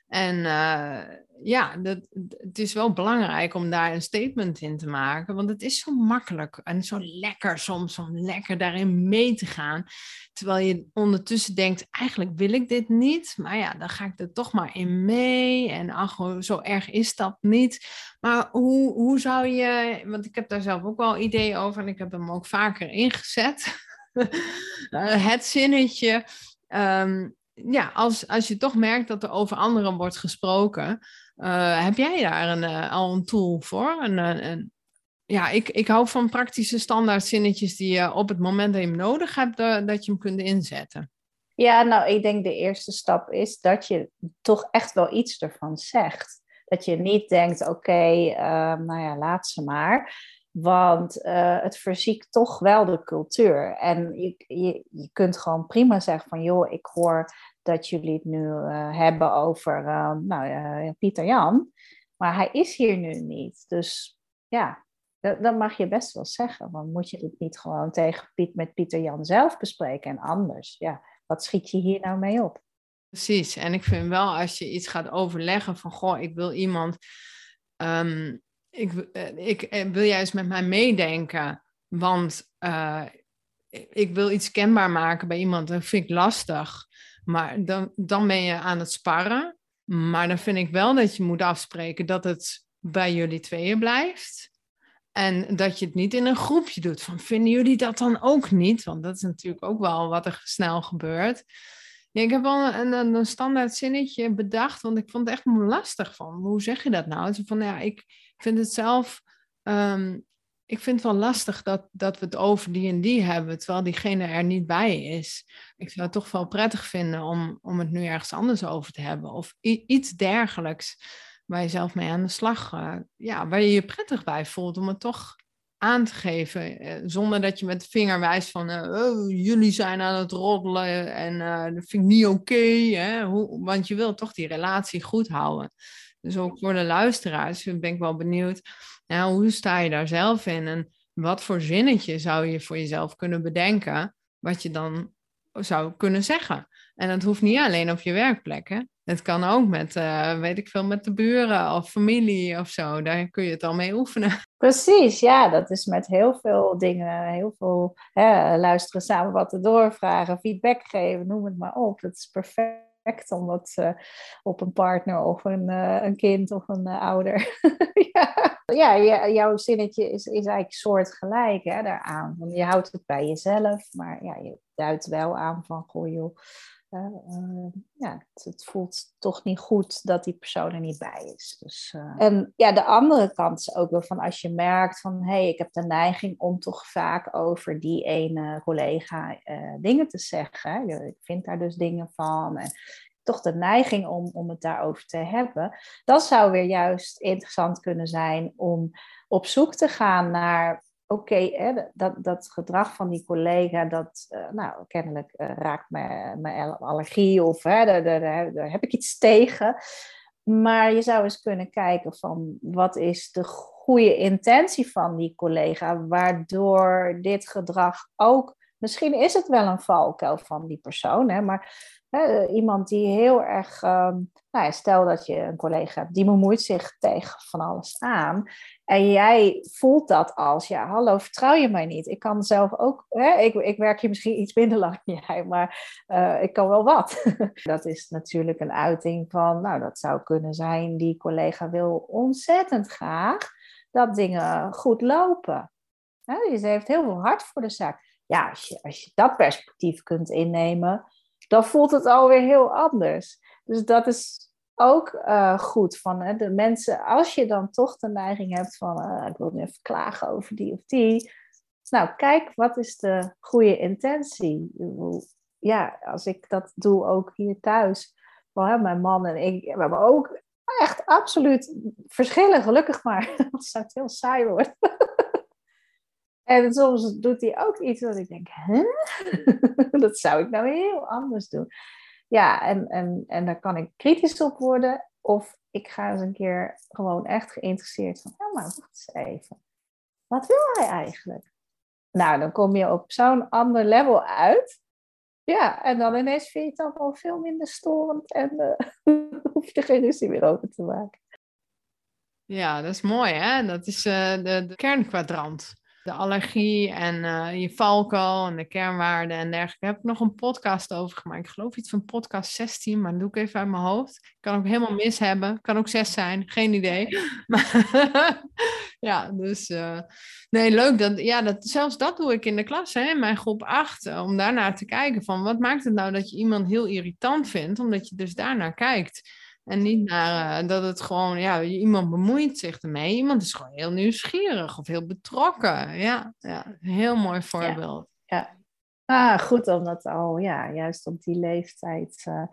En uh, ja, dat, het is wel belangrijk om daar een statement in te maken, want het is zo makkelijk en zo lekker soms om lekker daarin mee te gaan. Terwijl je ondertussen denkt, eigenlijk wil ik dit niet, maar ja, dan ga ik er toch maar in mee. En ach, zo erg is dat niet. Maar hoe, hoe zou je, want ik heb daar zelf ook wel ideeën over en ik heb hem ook vaker ingezet. Eh, het zinnetje. Um, ja, als, als je toch merkt dat er over anderen wordt gesproken, uh, heb jij daar een, uh, al een tool voor? Een, een, ja, ik, ik hou van praktische standaard zinnetjes die je op het moment dat je hem nodig hebt, dat je hem kunt inzetten. Ja, nou, ik denk de eerste stap is dat je toch echt wel iets ervan zegt. Dat je niet denkt, oké, nou ja, laat ze maar. Want het verziekt toch wel de cultuur. En je, je, je kunt gewoon prima zeggen van, joh, ik hoor dat jullie het nu uh, hebben over uh, nou, Pieter Jan. Maar hij is hier nu niet. Dus ja, dat, mag je best wel zeggen. Want moet je het niet gewoon tegen Piet, met Pieter Jan zelf bespreken en anders? Ja, wat schiet je hier nou mee op? Precies. En ik vind wel als je iets gaat overleggen van, goh, ik wil iemand, um, ik, ik wil juist met mij meedenken, want ik wil iets kenbaar maken bij iemand, dat vind ik lastig. Maar dan, dan ben je aan het sparren. Maar dan vind ik wel dat je moet afspreken dat het bij jullie tweeën blijft. En dat je het niet in een groepje doet. Van vinden jullie dat dan ook niet? Want dat is natuurlijk ook wel wat er snel gebeurt. Ik heb wel een, een, een, standaard zinnetje bedacht, want ik vond het echt lastig van. Hoe zeg je dat nou? Van, ja, ik vind het zelf um, ik vind het wel lastig dat, dat we het over die en die hebben, terwijl diegene er niet bij is. Ik zou het toch wel prettig vinden om, om het nu ergens anders over te hebben. Of iets dergelijks waar je zelf mee aan de slag, uh, ja, waar je je prettig bij voelt om het toch aan te geven. Uh, zonder dat je met de vinger wijst van uh, oh, jullie zijn aan het roddelen en dat vind ik niet oké. Want je wilt toch die relatie goed houden. Dus ook voor de luisteraars ben ik wel benieuwd nou, hoe sta je daar zelf in? En wat voor zinnetje zou je voor jezelf kunnen bedenken, wat je dan zou kunnen zeggen? En dat hoeft niet alleen op je werkplek, hè? Het kan ook met, uh, weet ik veel, met de buren of familie of zo. Daar kun je het al mee oefenen. Precies, ja, dat is met heel veel dingen, heel veel hè, luisteren samen wat te doorvragen, feedback geven, noem het maar op. Dat is perfect omdat uh, op een partner of een, uh, een kind of een uh, ouder. ja, ja jouw zinnetje is, is eigenlijk soortgelijk hè, daaraan. Want je houdt het bij jezelf, maar ja, je duidt wel aan van, goh joh, uh, ja, het, voelt toch niet goed dat die persoon er niet bij is. Dus, uh... En ja, de andere kant is ook wel van als je merkt van hé, hey, ik heb de neiging om toch vaak over die ene collega dingen te zeggen. Ik vind daar dus dingen van. En toch de neiging om, om het daarover te hebben. Dat zou weer juist interessant kunnen zijn om op zoek te gaan naar oké, dat, dat gedrag van die collega, dat uh, nou, kennelijk uh, raakt mijn allergie of hè, daar, daar, daar, heb ik iets tegen. Maar je zou eens kunnen kijken van wat is de goede intentie van die collega, waardoor dit gedrag ook, misschien is het wel een valkuil van die persoon, hè, maar hè, iemand die heel erg, um, nou stel dat je een collega hebt, die bemoeit zich tegen van alles aan. En jij voelt dat als, ja, hallo, vertrouw je mij niet? Ik kan zelf ook, hè, ik, ik werk hier misschien iets minder lang dan jij, maar uh, ik kan wel wat. dat is natuurlijk een uiting van, nou, dat zou kunnen zijn, die collega wil ontzettend graag dat dingen goed lopen. Hè, ze heeft heel veel hart voor de zaak. Ja, als je, als je dat perspectief kunt innemen, dan voelt het alweer heel anders. Dus dat is ook uh, goed van hè, de mensen, als je dan toch de neiging hebt van uh, ik wil nu even klagen over die of die, Nou, kijk, wat is de goede intentie? Ja, als ik dat doe ook hier thuis. Wel, hè, mijn man en ik, we hebben ook echt absoluut verschillen, gelukkig maar. Dat zou heel saai worden. En soms doet hij ook iets dat ik denk, hè? dat zou ik nou heel anders doen. Ja, en, en, en daar kan ik kritisch op worden. Of ik ga eens een keer gewoon echt geïnteresseerd van, ja, maar wacht eens even. Wat wil hij eigenlijk? Nou, dan kom je op zo'n ander level uit. Ja, en dan ineens vind je het wel veel minder storend en uh, hoef je er geen ruzie meer over te maken. Ja, dat is mooi, hè? Dat is uh, de, de kernkwadrant de allergie en uh, je valkuil en de kernwaarden en dergelijke. Daar heb ik nog een podcast over gemaakt. Ik geloof iets van podcast 16, maar dat doe ik even uit mijn hoofd. Ik kan ook helemaal mis hebben. Kan ook 6 zijn, geen idee. Maar ja, dus uh, nee, leuk. Dat, ja, dat, zelfs dat doe ik in de klas, hè, in mijn groep 8. Eh, om daarnaar te kijken van wat maakt het nou dat je iemand heel irritant vindt, omdat je dus daarnaar kijkt. En niet naar uh, dat het gewoon, ja, iemand bemoeit zich ermee. Iemand is gewoon heel nieuwsgierig of heel betrokken. Ja, ja heel mooi voorbeeld. Ja, ja. Ah, goed om dat al, ja, juist op die leeftijd. Uh,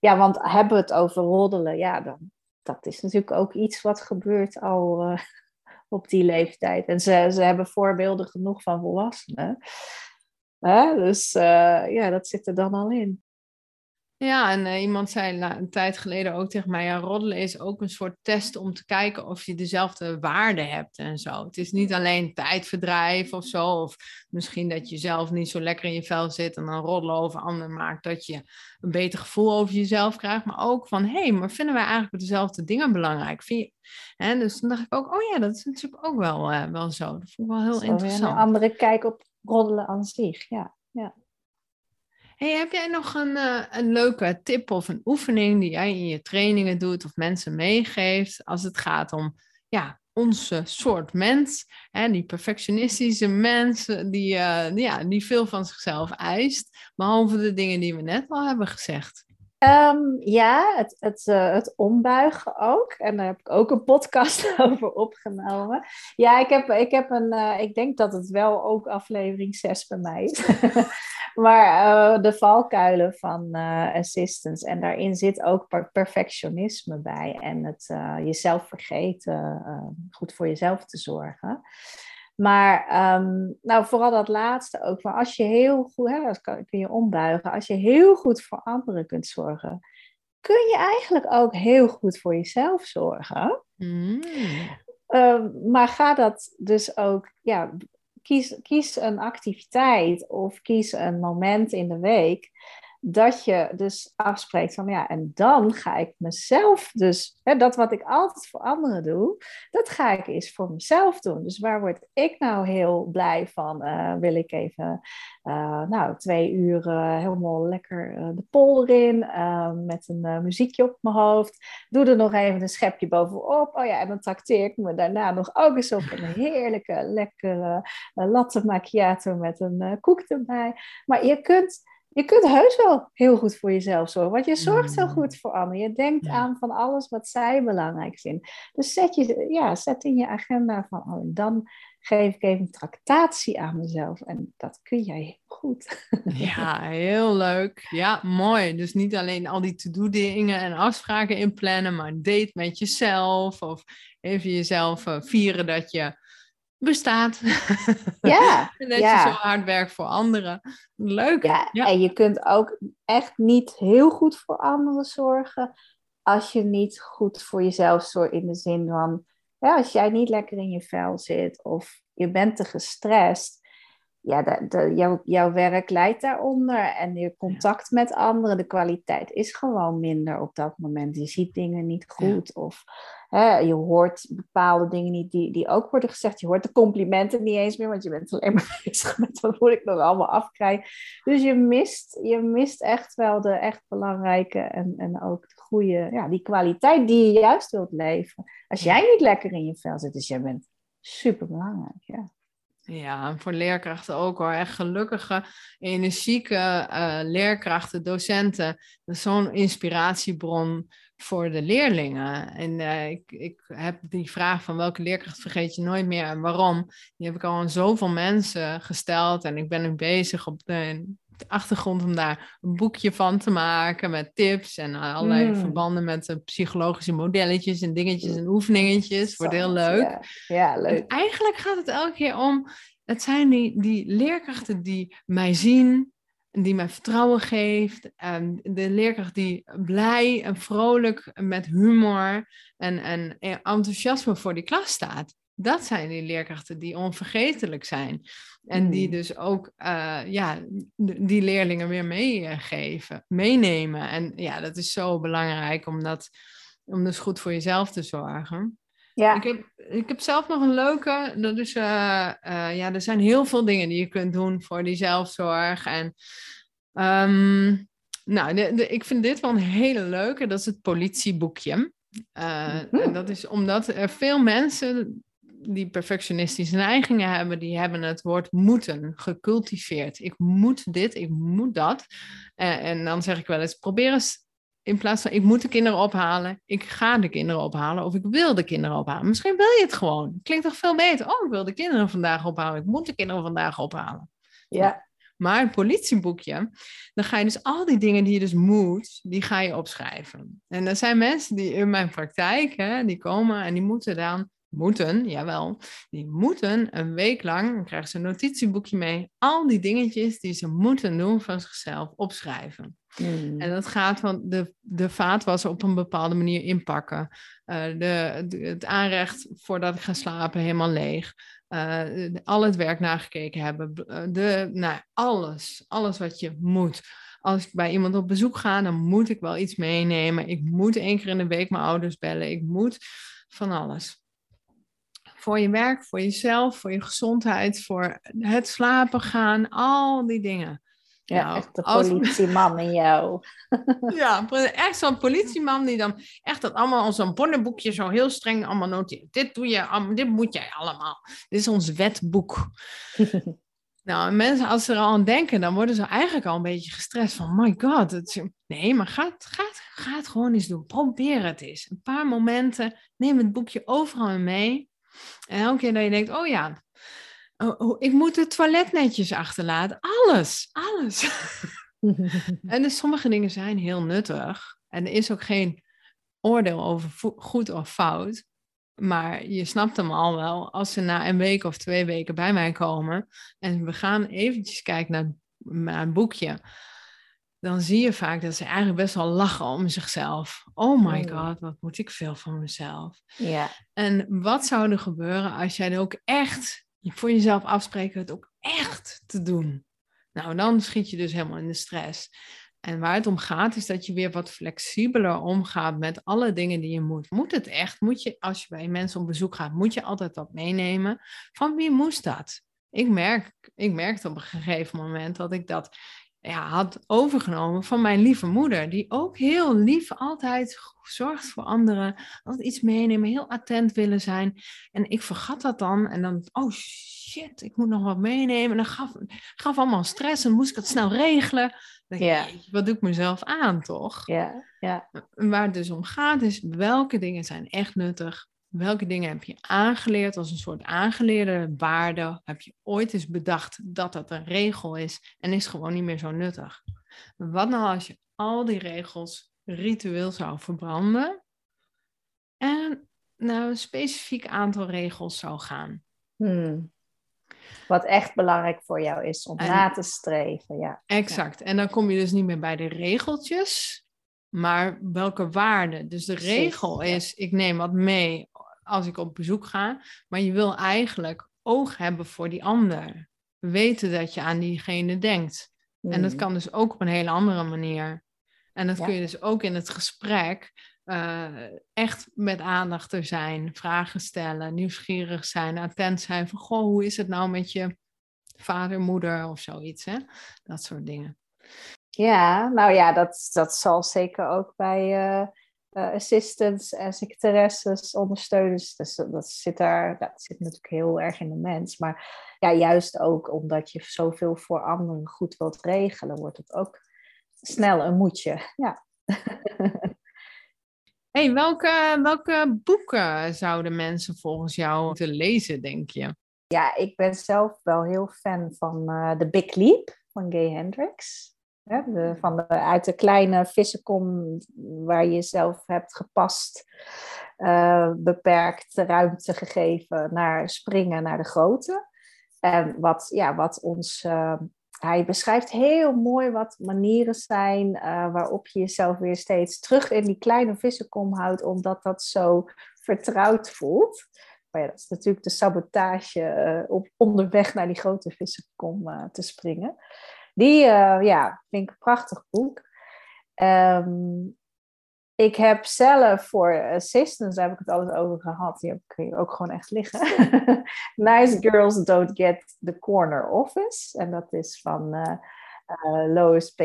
ja, want hebben we het over roddelen, ja, dan, dat is natuurlijk ook iets wat gebeurt al uh, op die leeftijd. En ze, ze hebben voorbeelden genoeg van volwassenen. Dus ja, dat zit er dan al in. Ja, en uh, iemand zei een tijd geleden ook tegen mij, ja, roddelen is ook een soort test om te kijken of je dezelfde waarde hebt en zo. Het is niet alleen tijdverdrijf of zo, of misschien dat je zelf niet zo lekker in je vel zit en dan roddelen over anderen maakt dat je een beter gevoel over jezelf krijgt, maar ook van, hé, hey, maar vinden wij eigenlijk dezelfde dingen belangrijk? Vind je... Hè? Dus dan dacht ik ook, oh ja, dat is natuurlijk ook wel, uh, wel zo. Dat vond ik wel heel interessant. Een andere kijk op roddelen aan zich, ja. ja. Hey, heb jij nog een, uh, een leuke tip of een oefening die jij in je trainingen doet of mensen meegeeft als het gaat om ja, onze soort mens, hè, die perfectionistische mens die, uh, ja, die veel van zichzelf eist, behalve de dingen die we net al hebben gezegd? Um, ja, het, het, het ombuigen ook. En daar heb ik ook een podcast over opgenomen. Ja, ik heb, ik heb een, ik denk dat het wel ook aflevering 6 bij mij is. maar uh, de valkuilen van assistance. En daarin zit ook per perfectionisme bij. En het jezelf vergeten, goed voor jezelf te zorgen. Maar ehm, nou, vooral dat laatste ook. Maar als je heel goed, hè, dat kan, kun je ombuigen. Als je heel goed voor anderen kunt zorgen, kun je eigenlijk ook heel goed voor jezelf zorgen. Mm. Um, maar ga dat dus ook, ja, kies, kies een activiteit of kies een moment in de week dat je dus afspreekt van ja, en dan ga ik mezelf dus, hè, dat wat ik altijd voor anderen doe, dat ga ik eens voor mezelf doen. Dus waar word ik nou heel blij van? Uh, wil ik even, uh, nou, twee uur helemaal lekker de polder in, met een muziekje op mijn hoofd. Doe er nog even een schepje bovenop. Oh ja, en dan trakteer ik me daarna nog ook eens op een heerlijke, lekkere latte macchiato met een koek erbij. Maar je kunt je kunt heus wel heel goed voor jezelf zorgen. Want je zorgt heel mm. goed voor anderen. Je denkt aan van alles wat zij belangrijk vinden. Dus zet, je, ja, zet in je agenda van, oh, dan geef ik even een tractatie aan mezelf. En dat kun jij heel goed. Ja, heel leuk. Ja, mooi. Dus niet alleen al die to-do dingen en afspraken inplannen, maar een date met jezelf. Of even jezelf uh, vieren dat je bestaat. Ja. en dat je zo hard werkt voor anderen. Leuk. Ja, en je kunt ook echt niet heel goed voor anderen zorgen als je niet goed voor jezelf zorgt in de zin van, ja, als jij niet lekker in je vel zit of je bent te gestrest, ja, de, de, jouw, jouw werk leidt daaronder en je contact met anderen, de kwaliteit is gewoon minder op dat moment. Je ziet dingen niet goed of je hoort bepaalde dingen niet die, die ook worden gezegd. Je hoort de complimenten niet eens meer, want je bent alleen maar bezig met wat moet ik nog allemaal afkrijgen. Dus je mist, je mist echt wel de echt belangrijke en, en ook de goede, ja, die kwaliteit die je juist wilt leven. Als jij niet lekker in je vel zit, dus jij bent super belangrijk, ja. Ja, voor leerkrachten ook hoor. Echt gelukkige, energieke uh, leerkrachten, docenten. Dat is zo'n inspiratiebron. Voor de leerlingen. En eh, ik, ik heb die vraag van welke leerkracht vergeet je nooit meer en waarom, die heb ik al aan zoveel mensen gesteld. En ik ben nu bezig op de, achtergrond om daar een boekje van te maken met tips en allerlei Mm. verbanden met de psychologische modelletjes en dingetjes en oefeningetjes. Wordt heel leuk. Ja, ja, En leuk. eigenlijk gaat het elke keer om, het zijn die, die leerkrachten die mij zien, en die mij vertrouwen geeft. En de leerkracht die blij en vrolijk met humor en, en enthousiasme voor die klas staat. Dat zijn die leerkrachten die onvergetelijk zijn. En die Hmm. dus ook eh, ja, die leerlingen weer meegeven, meenemen. En ja, dat is zo belangrijk om, dat, om dus goed voor jezelf te zorgen. Ja, Ik heb, ik heb zelf nog een leuke. Dat is, eh, eh, ja, er zijn heel veel dingen die je kunt doen voor die zelfzorg. En ehm, nou, de, de- ik vind dit wel een hele leuke. Dat is het politieboekje. Eh, Mhm. En dat is omdat er veel mensen die perfectionistische neigingen hebben, die hebben het woord moeten gecultiveerd. Ik moet dit, ik moet dat. En, en dan zeg ik wel eens, probeer eens in plaats van ik moet de kinderen ophalen, ik ga de kinderen ophalen of ik wil de kinderen ophalen. Misschien wil je het gewoon. Klinkt toch veel beter? Oh, ik wil de kinderen vandaag ophalen. Ik moet de kinderen vandaag ophalen. ja. Maar het politieboekje, dan ga je dus al die dingen die je dus moet, die ga je opschrijven. En er zijn mensen die in mijn praktijk, hè, die komen en die moeten dan, moeten, jawel, die moeten een week lang, dan krijgen ze een notitieboekje mee, al die dingetjes die ze moeten doen van zichzelf opschrijven. Hmm. En dat gaat van de, de vaatwasser op een bepaalde manier inpakken. Eh, de, het aanrecht voordat ik ga slapen helemaal leeg. Eh, al het werk nagekeken hebben. Eh, De, nou, alles. Alles wat je moet. Als ik bij iemand op bezoek ga, dan moet ik wel iets meenemen. Ik moet één keer in de week mijn ouders bellen. Ik moet van alles. Voor je werk, voor jezelf, voor je gezondheid, voor het slapen gaan, al die dingen. Ja, Nou, echt de als- politieman in jou. Ja, echt zo'n politieman die dan echt dat allemaal zo'n bonnenboekje zo heel streng allemaal noteert. Dit doe je, dit moet jij allemaal. Dit is ons wetboek. Nou, en mensen als ze er al aan denken, dan worden ze eigenlijk al een beetje gestrest van, my god. Is- nee, maar ga, het- ga, ga het gewoon eens doen. Probeer het eens. Een paar momenten, neem het boekje overal mee. En elke keer dat je denkt, oh ja, ik moet het toilet netjes achterlaten. Alles, alles. En dus sommige dingen zijn heel nuttig. En er is ook geen oordeel over goed of fout. Maar je snapt hem al wel. Als ze na een week of twee weken bij mij komen. En we gaan eventjes kijken naar, naar een boekje. Dan zie je vaak dat ze eigenlijk best wel lachen om zichzelf. Oh my Mm. god, wat moet ik veel van mezelf. ja, En wat zou er gebeuren als jij er ook echt voor jezelf afspreekt het ook echt te doen? Nou, dan schiet je dus helemaal in de stress. En waar het om gaat, is dat je weer wat flexibeler omgaat met alle dingen die je moet. Moet het echt? Moet je, als je bij mensen op bezoek gaat, moet je altijd wat meenemen? Van wie moest dat? Ik, merk, ik merkte op een gegeven moment dat ik dat ja, had overgenomen van mijn lieve moeder. Die ook heel lief altijd zorgt voor anderen. Altijd iets meenemen, heel attent willen zijn. En ik vergat dat dan. En dan, oh shit, ik moet nog wat meenemen. En dan gaf, gaf allemaal stress en moest ik het snel regelen. Dan denk ik, wat doe ik mezelf aan, toch? ja, ja. En Waar het dus om gaat is welke dingen zijn echt nuttig. Welke dingen heb je aangeleerd als een soort aangeleerde waarde? Heb je ooit eens bedacht dat dat een regel is en is gewoon niet meer zo nuttig? Wat nou als je al die regels ritueel zou verbranden en naar een specifiek aantal regels zou gaan? Hmm. Wat echt belangrijk voor jou is om En- na te streven. Ja. Exact. En dan kom je dus niet meer bij de regeltjes, maar welke waarde. Dus de regel is, ik neem wat mee als ik op bezoek ga, maar je wil eigenlijk oog hebben voor die ander. Weten dat je aan diegene denkt. En dat Hmm. kan dus ook op een hele andere manier. En dat Ja. kun je dus ook in het gesprek eh, echt met aandacht er zijn, vragen stellen, nieuwsgierig zijn, attent zijn van, goh, hoe is het nou met je vader, moeder of zoiets, hè? Dat soort dingen. Ja, nou ja, dat, dat zal zeker ook bij eh, eh, assistants en secretaresses, ondersteuners. Dus dat zit daar, dat zit natuurlijk heel erg in de mens. Maar ja, juist ook omdat je zoveel voor anderen goed wilt regelen, wordt het ook snel een moedje. Ja. Hey, welke, welke boeken zouden mensen volgens jou moeten lezen, denk je? Ja, ik ben zelf wel heel fan van uh, The Big Leap van Gay Hendricks. De, van de, uit de kleine vissenkom waar je zelf hebt gepast, uh, beperkt ruimte gegeven naar springen naar de grote. En wat, ja, wat ons uh, hij beschrijft heel mooi wat manieren zijn uh, waarop je jezelf weer steeds terug in die kleine vissenkom houdt, omdat dat zo vertrouwd voelt. Maar ja, dat is natuurlijk de sabotage uh, op onderweg naar die grote vissenkom uh, te springen. Die ja, vind ik een prachtig boek. Um, ik heb zelf voor assistants, daar heb ik het alles over gehad, die kun je ook gewoon echt liggen. nice Girls Don't Get the Corner Office. En dat is van uh, uh, Lois P.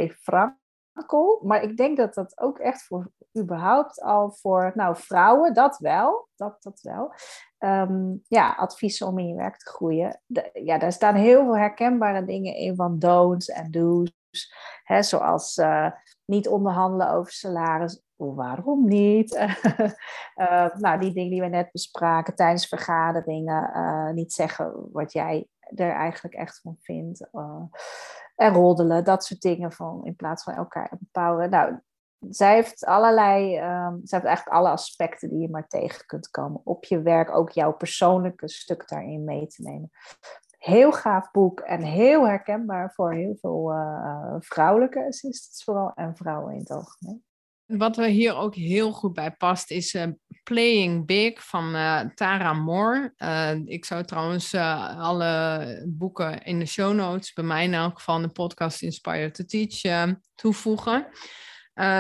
Maar ik denk dat dat ook echt voor überhaupt al voor, nou vrouwen, dat wel, dat, dat wel. Um, ja, adviezen om in je werk te groeien. Ja, daar staan heel veel herkenbare dingen in van don'ts en do's. Hè, zoals uh, niet onderhandelen over salaris waarom niet? uh, nou, die dingen die we net bespraken tijdens vergaderingen, uh, niet zeggen wat jij er eigenlijk echt van vindt. Uh, en roddelen, dat soort dingen van, in plaats van elkaar empoweren. Nou, zij heeft allerlei, um, zij heeft eigenlijk alle aspecten die je maar tegen kunt komen op je werk, ook jouw persoonlijke stuk daarin mee te nemen. Heel gaaf boek en heel herkenbaar voor heel veel vrouwelijke assistants vooral en vrouwen in het algemeen. Wat er hier ook heel goed bij past is uh, Playing Big van uh, Tara Moore. Uh, ik zou trouwens alle boeken in de show notes, bij mij in elk geval de podcast Inspire to Teach, toevoegen.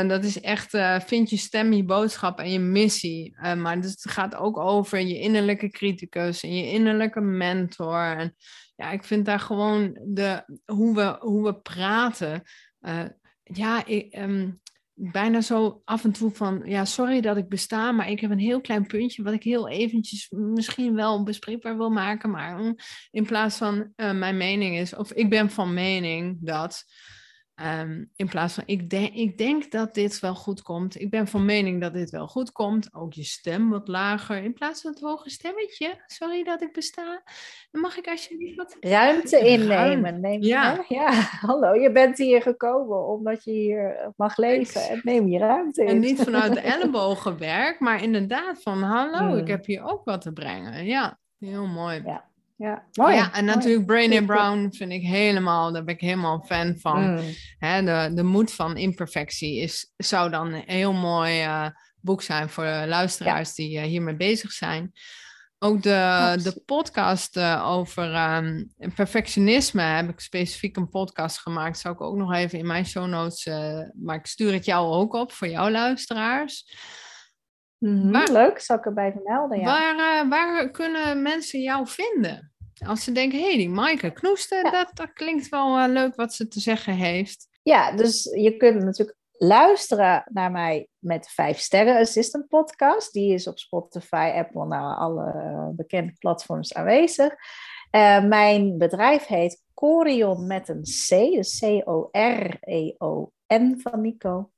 dat is echt, vind je stem, je boodschap en je missie. maar het gaat ook over je innerlijke criticus en je innerlijke mentor. En ja, ik vind daar gewoon de, hoe, we, hoe we praten. ja, ik, um, bijna zo af en toe van, ja, sorry dat ik besta, maar ik heb een heel klein puntje wat ik heel eventjes misschien wel bespreekbaar wil maken, maar mm, in plaats van uh, mijn mening is, of ik ben van mening dat Ehm, in plaats van, ik, denk, ik denk dat dit wel goed komt. Ik ben van mening dat dit wel goed komt. Ook je stem wat lager. In plaats van het hoge stemmetje. Sorry dat ik besta. Dan mag ik alsjeblieft wat... Ruimte innemen. Neem ja. ja, hallo. Je bent hier gekomen omdat je hier mag leven. En neem je ruimte in. En niet vanuit de ellebogenwerk. Maar inderdaad van, hallo, ik hmm. heb hier ook wat te brengen. Ja, heel mooi. Ja. Ja, mooi. Ja, en natuurlijk Brainy Brown vind ik helemaal, daar ben ik helemaal fan van. Mm. de, de moed van imperfectie is, zou dan een heel mooi uh, boek zijn voor de luisteraars die uh, hiermee bezig zijn. Ook de, de podcast uh, over um, perfectionisme heb ik specifiek een podcast gemaakt. Zou ik ook nog even in mijn show notes, maar ik stuur het jou ook op voor jouw luisteraars. Mm waar, Leuk, zal ik erbij vermelden. Ja. Waar, waar kunnen mensen jou vinden? Als ze denken, hé, hey, die Maaike Knoester, dat, dat klinkt wel uh, leuk wat ze te zeggen heeft. Ja, dus je kunt natuurlijk luisteren naar mij met de 5 Sterren Assistant podcast. Die is op Spotify, Apple, nou alle bekende platforms aanwezig. mijn bedrijf heet Corion met een C, dus C-O-R-E-O-N van Nico.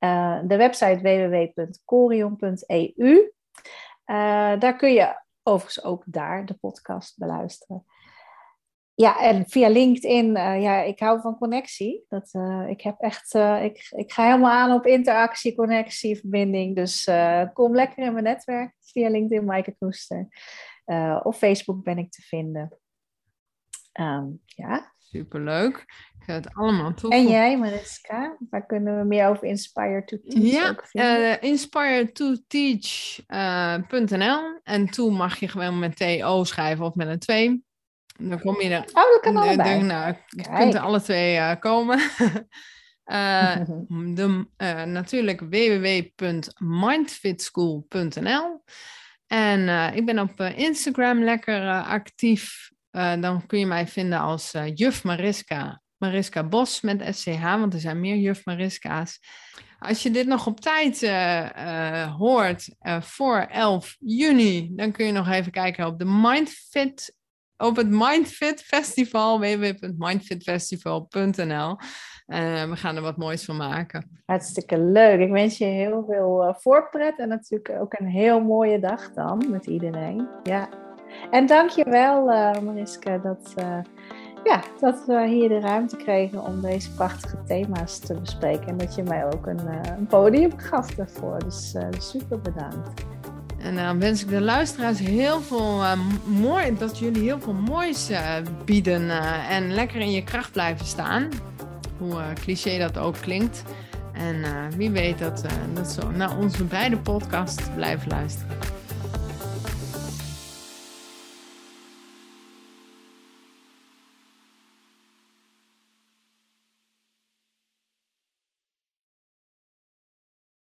Uh, de website www.corion.eu. Uh, daar kun je overigens ook daar de podcast beluisteren. Ja, en via LinkedIn, uh, ja, ik hou van connectie. Dat, uh, ik heb echt, uh, ik, ik ga helemaal aan op interactie, connectie, verbinding. Dus kom lekker in mijn netwerk via LinkedIn, Maaike Knoester. op Facebook ben ik te vinden. Um, ja. Superleuk. Ik ga het allemaal toevoegen. En jij, Mariska? Waar kunnen we meer over Inspire to Teach ja, uh, inspire2teach.nl En toen mag je gewoon met T-O schrijven of met een 2. Dan kom je er. Oh, dat kan allebei. De, nou, je kunt er alle twee uh, komen. de, natuurlijk www.mindfitschool.nl En ik ben op Instagram lekker actief. Dan kun je mij vinden als juf Mariska Mariska Bos met SCH, want er zijn meer juf Mariska's. Als je dit nog op tijd uh, hoort voor 11 juni, dan kun je nog even kijken op de Mindfit op het Mindfit Festival, www.mindfitfestival.nl. We gaan er wat moois van maken. Hartstikke leuk. Ik wens je heel veel voorpret en natuurlijk ook een heel mooie dag dan met iedereen. Ja. En dankjewel uh, Mariska dat, ja, dat we hier de ruimte kregen om deze prachtige thema's te bespreken. En dat je mij ook een, een podium gaf daarvoor. Dus super bedankt. En dan wens ik de luisteraars heel veel uh, mooi, dat jullie heel veel moois uh, bieden uh, en lekker in je kracht blijven staan. Hoe cliché dat ook klinkt. En wie weet dat, dat zo naar onze beide podcast blijven luisteren.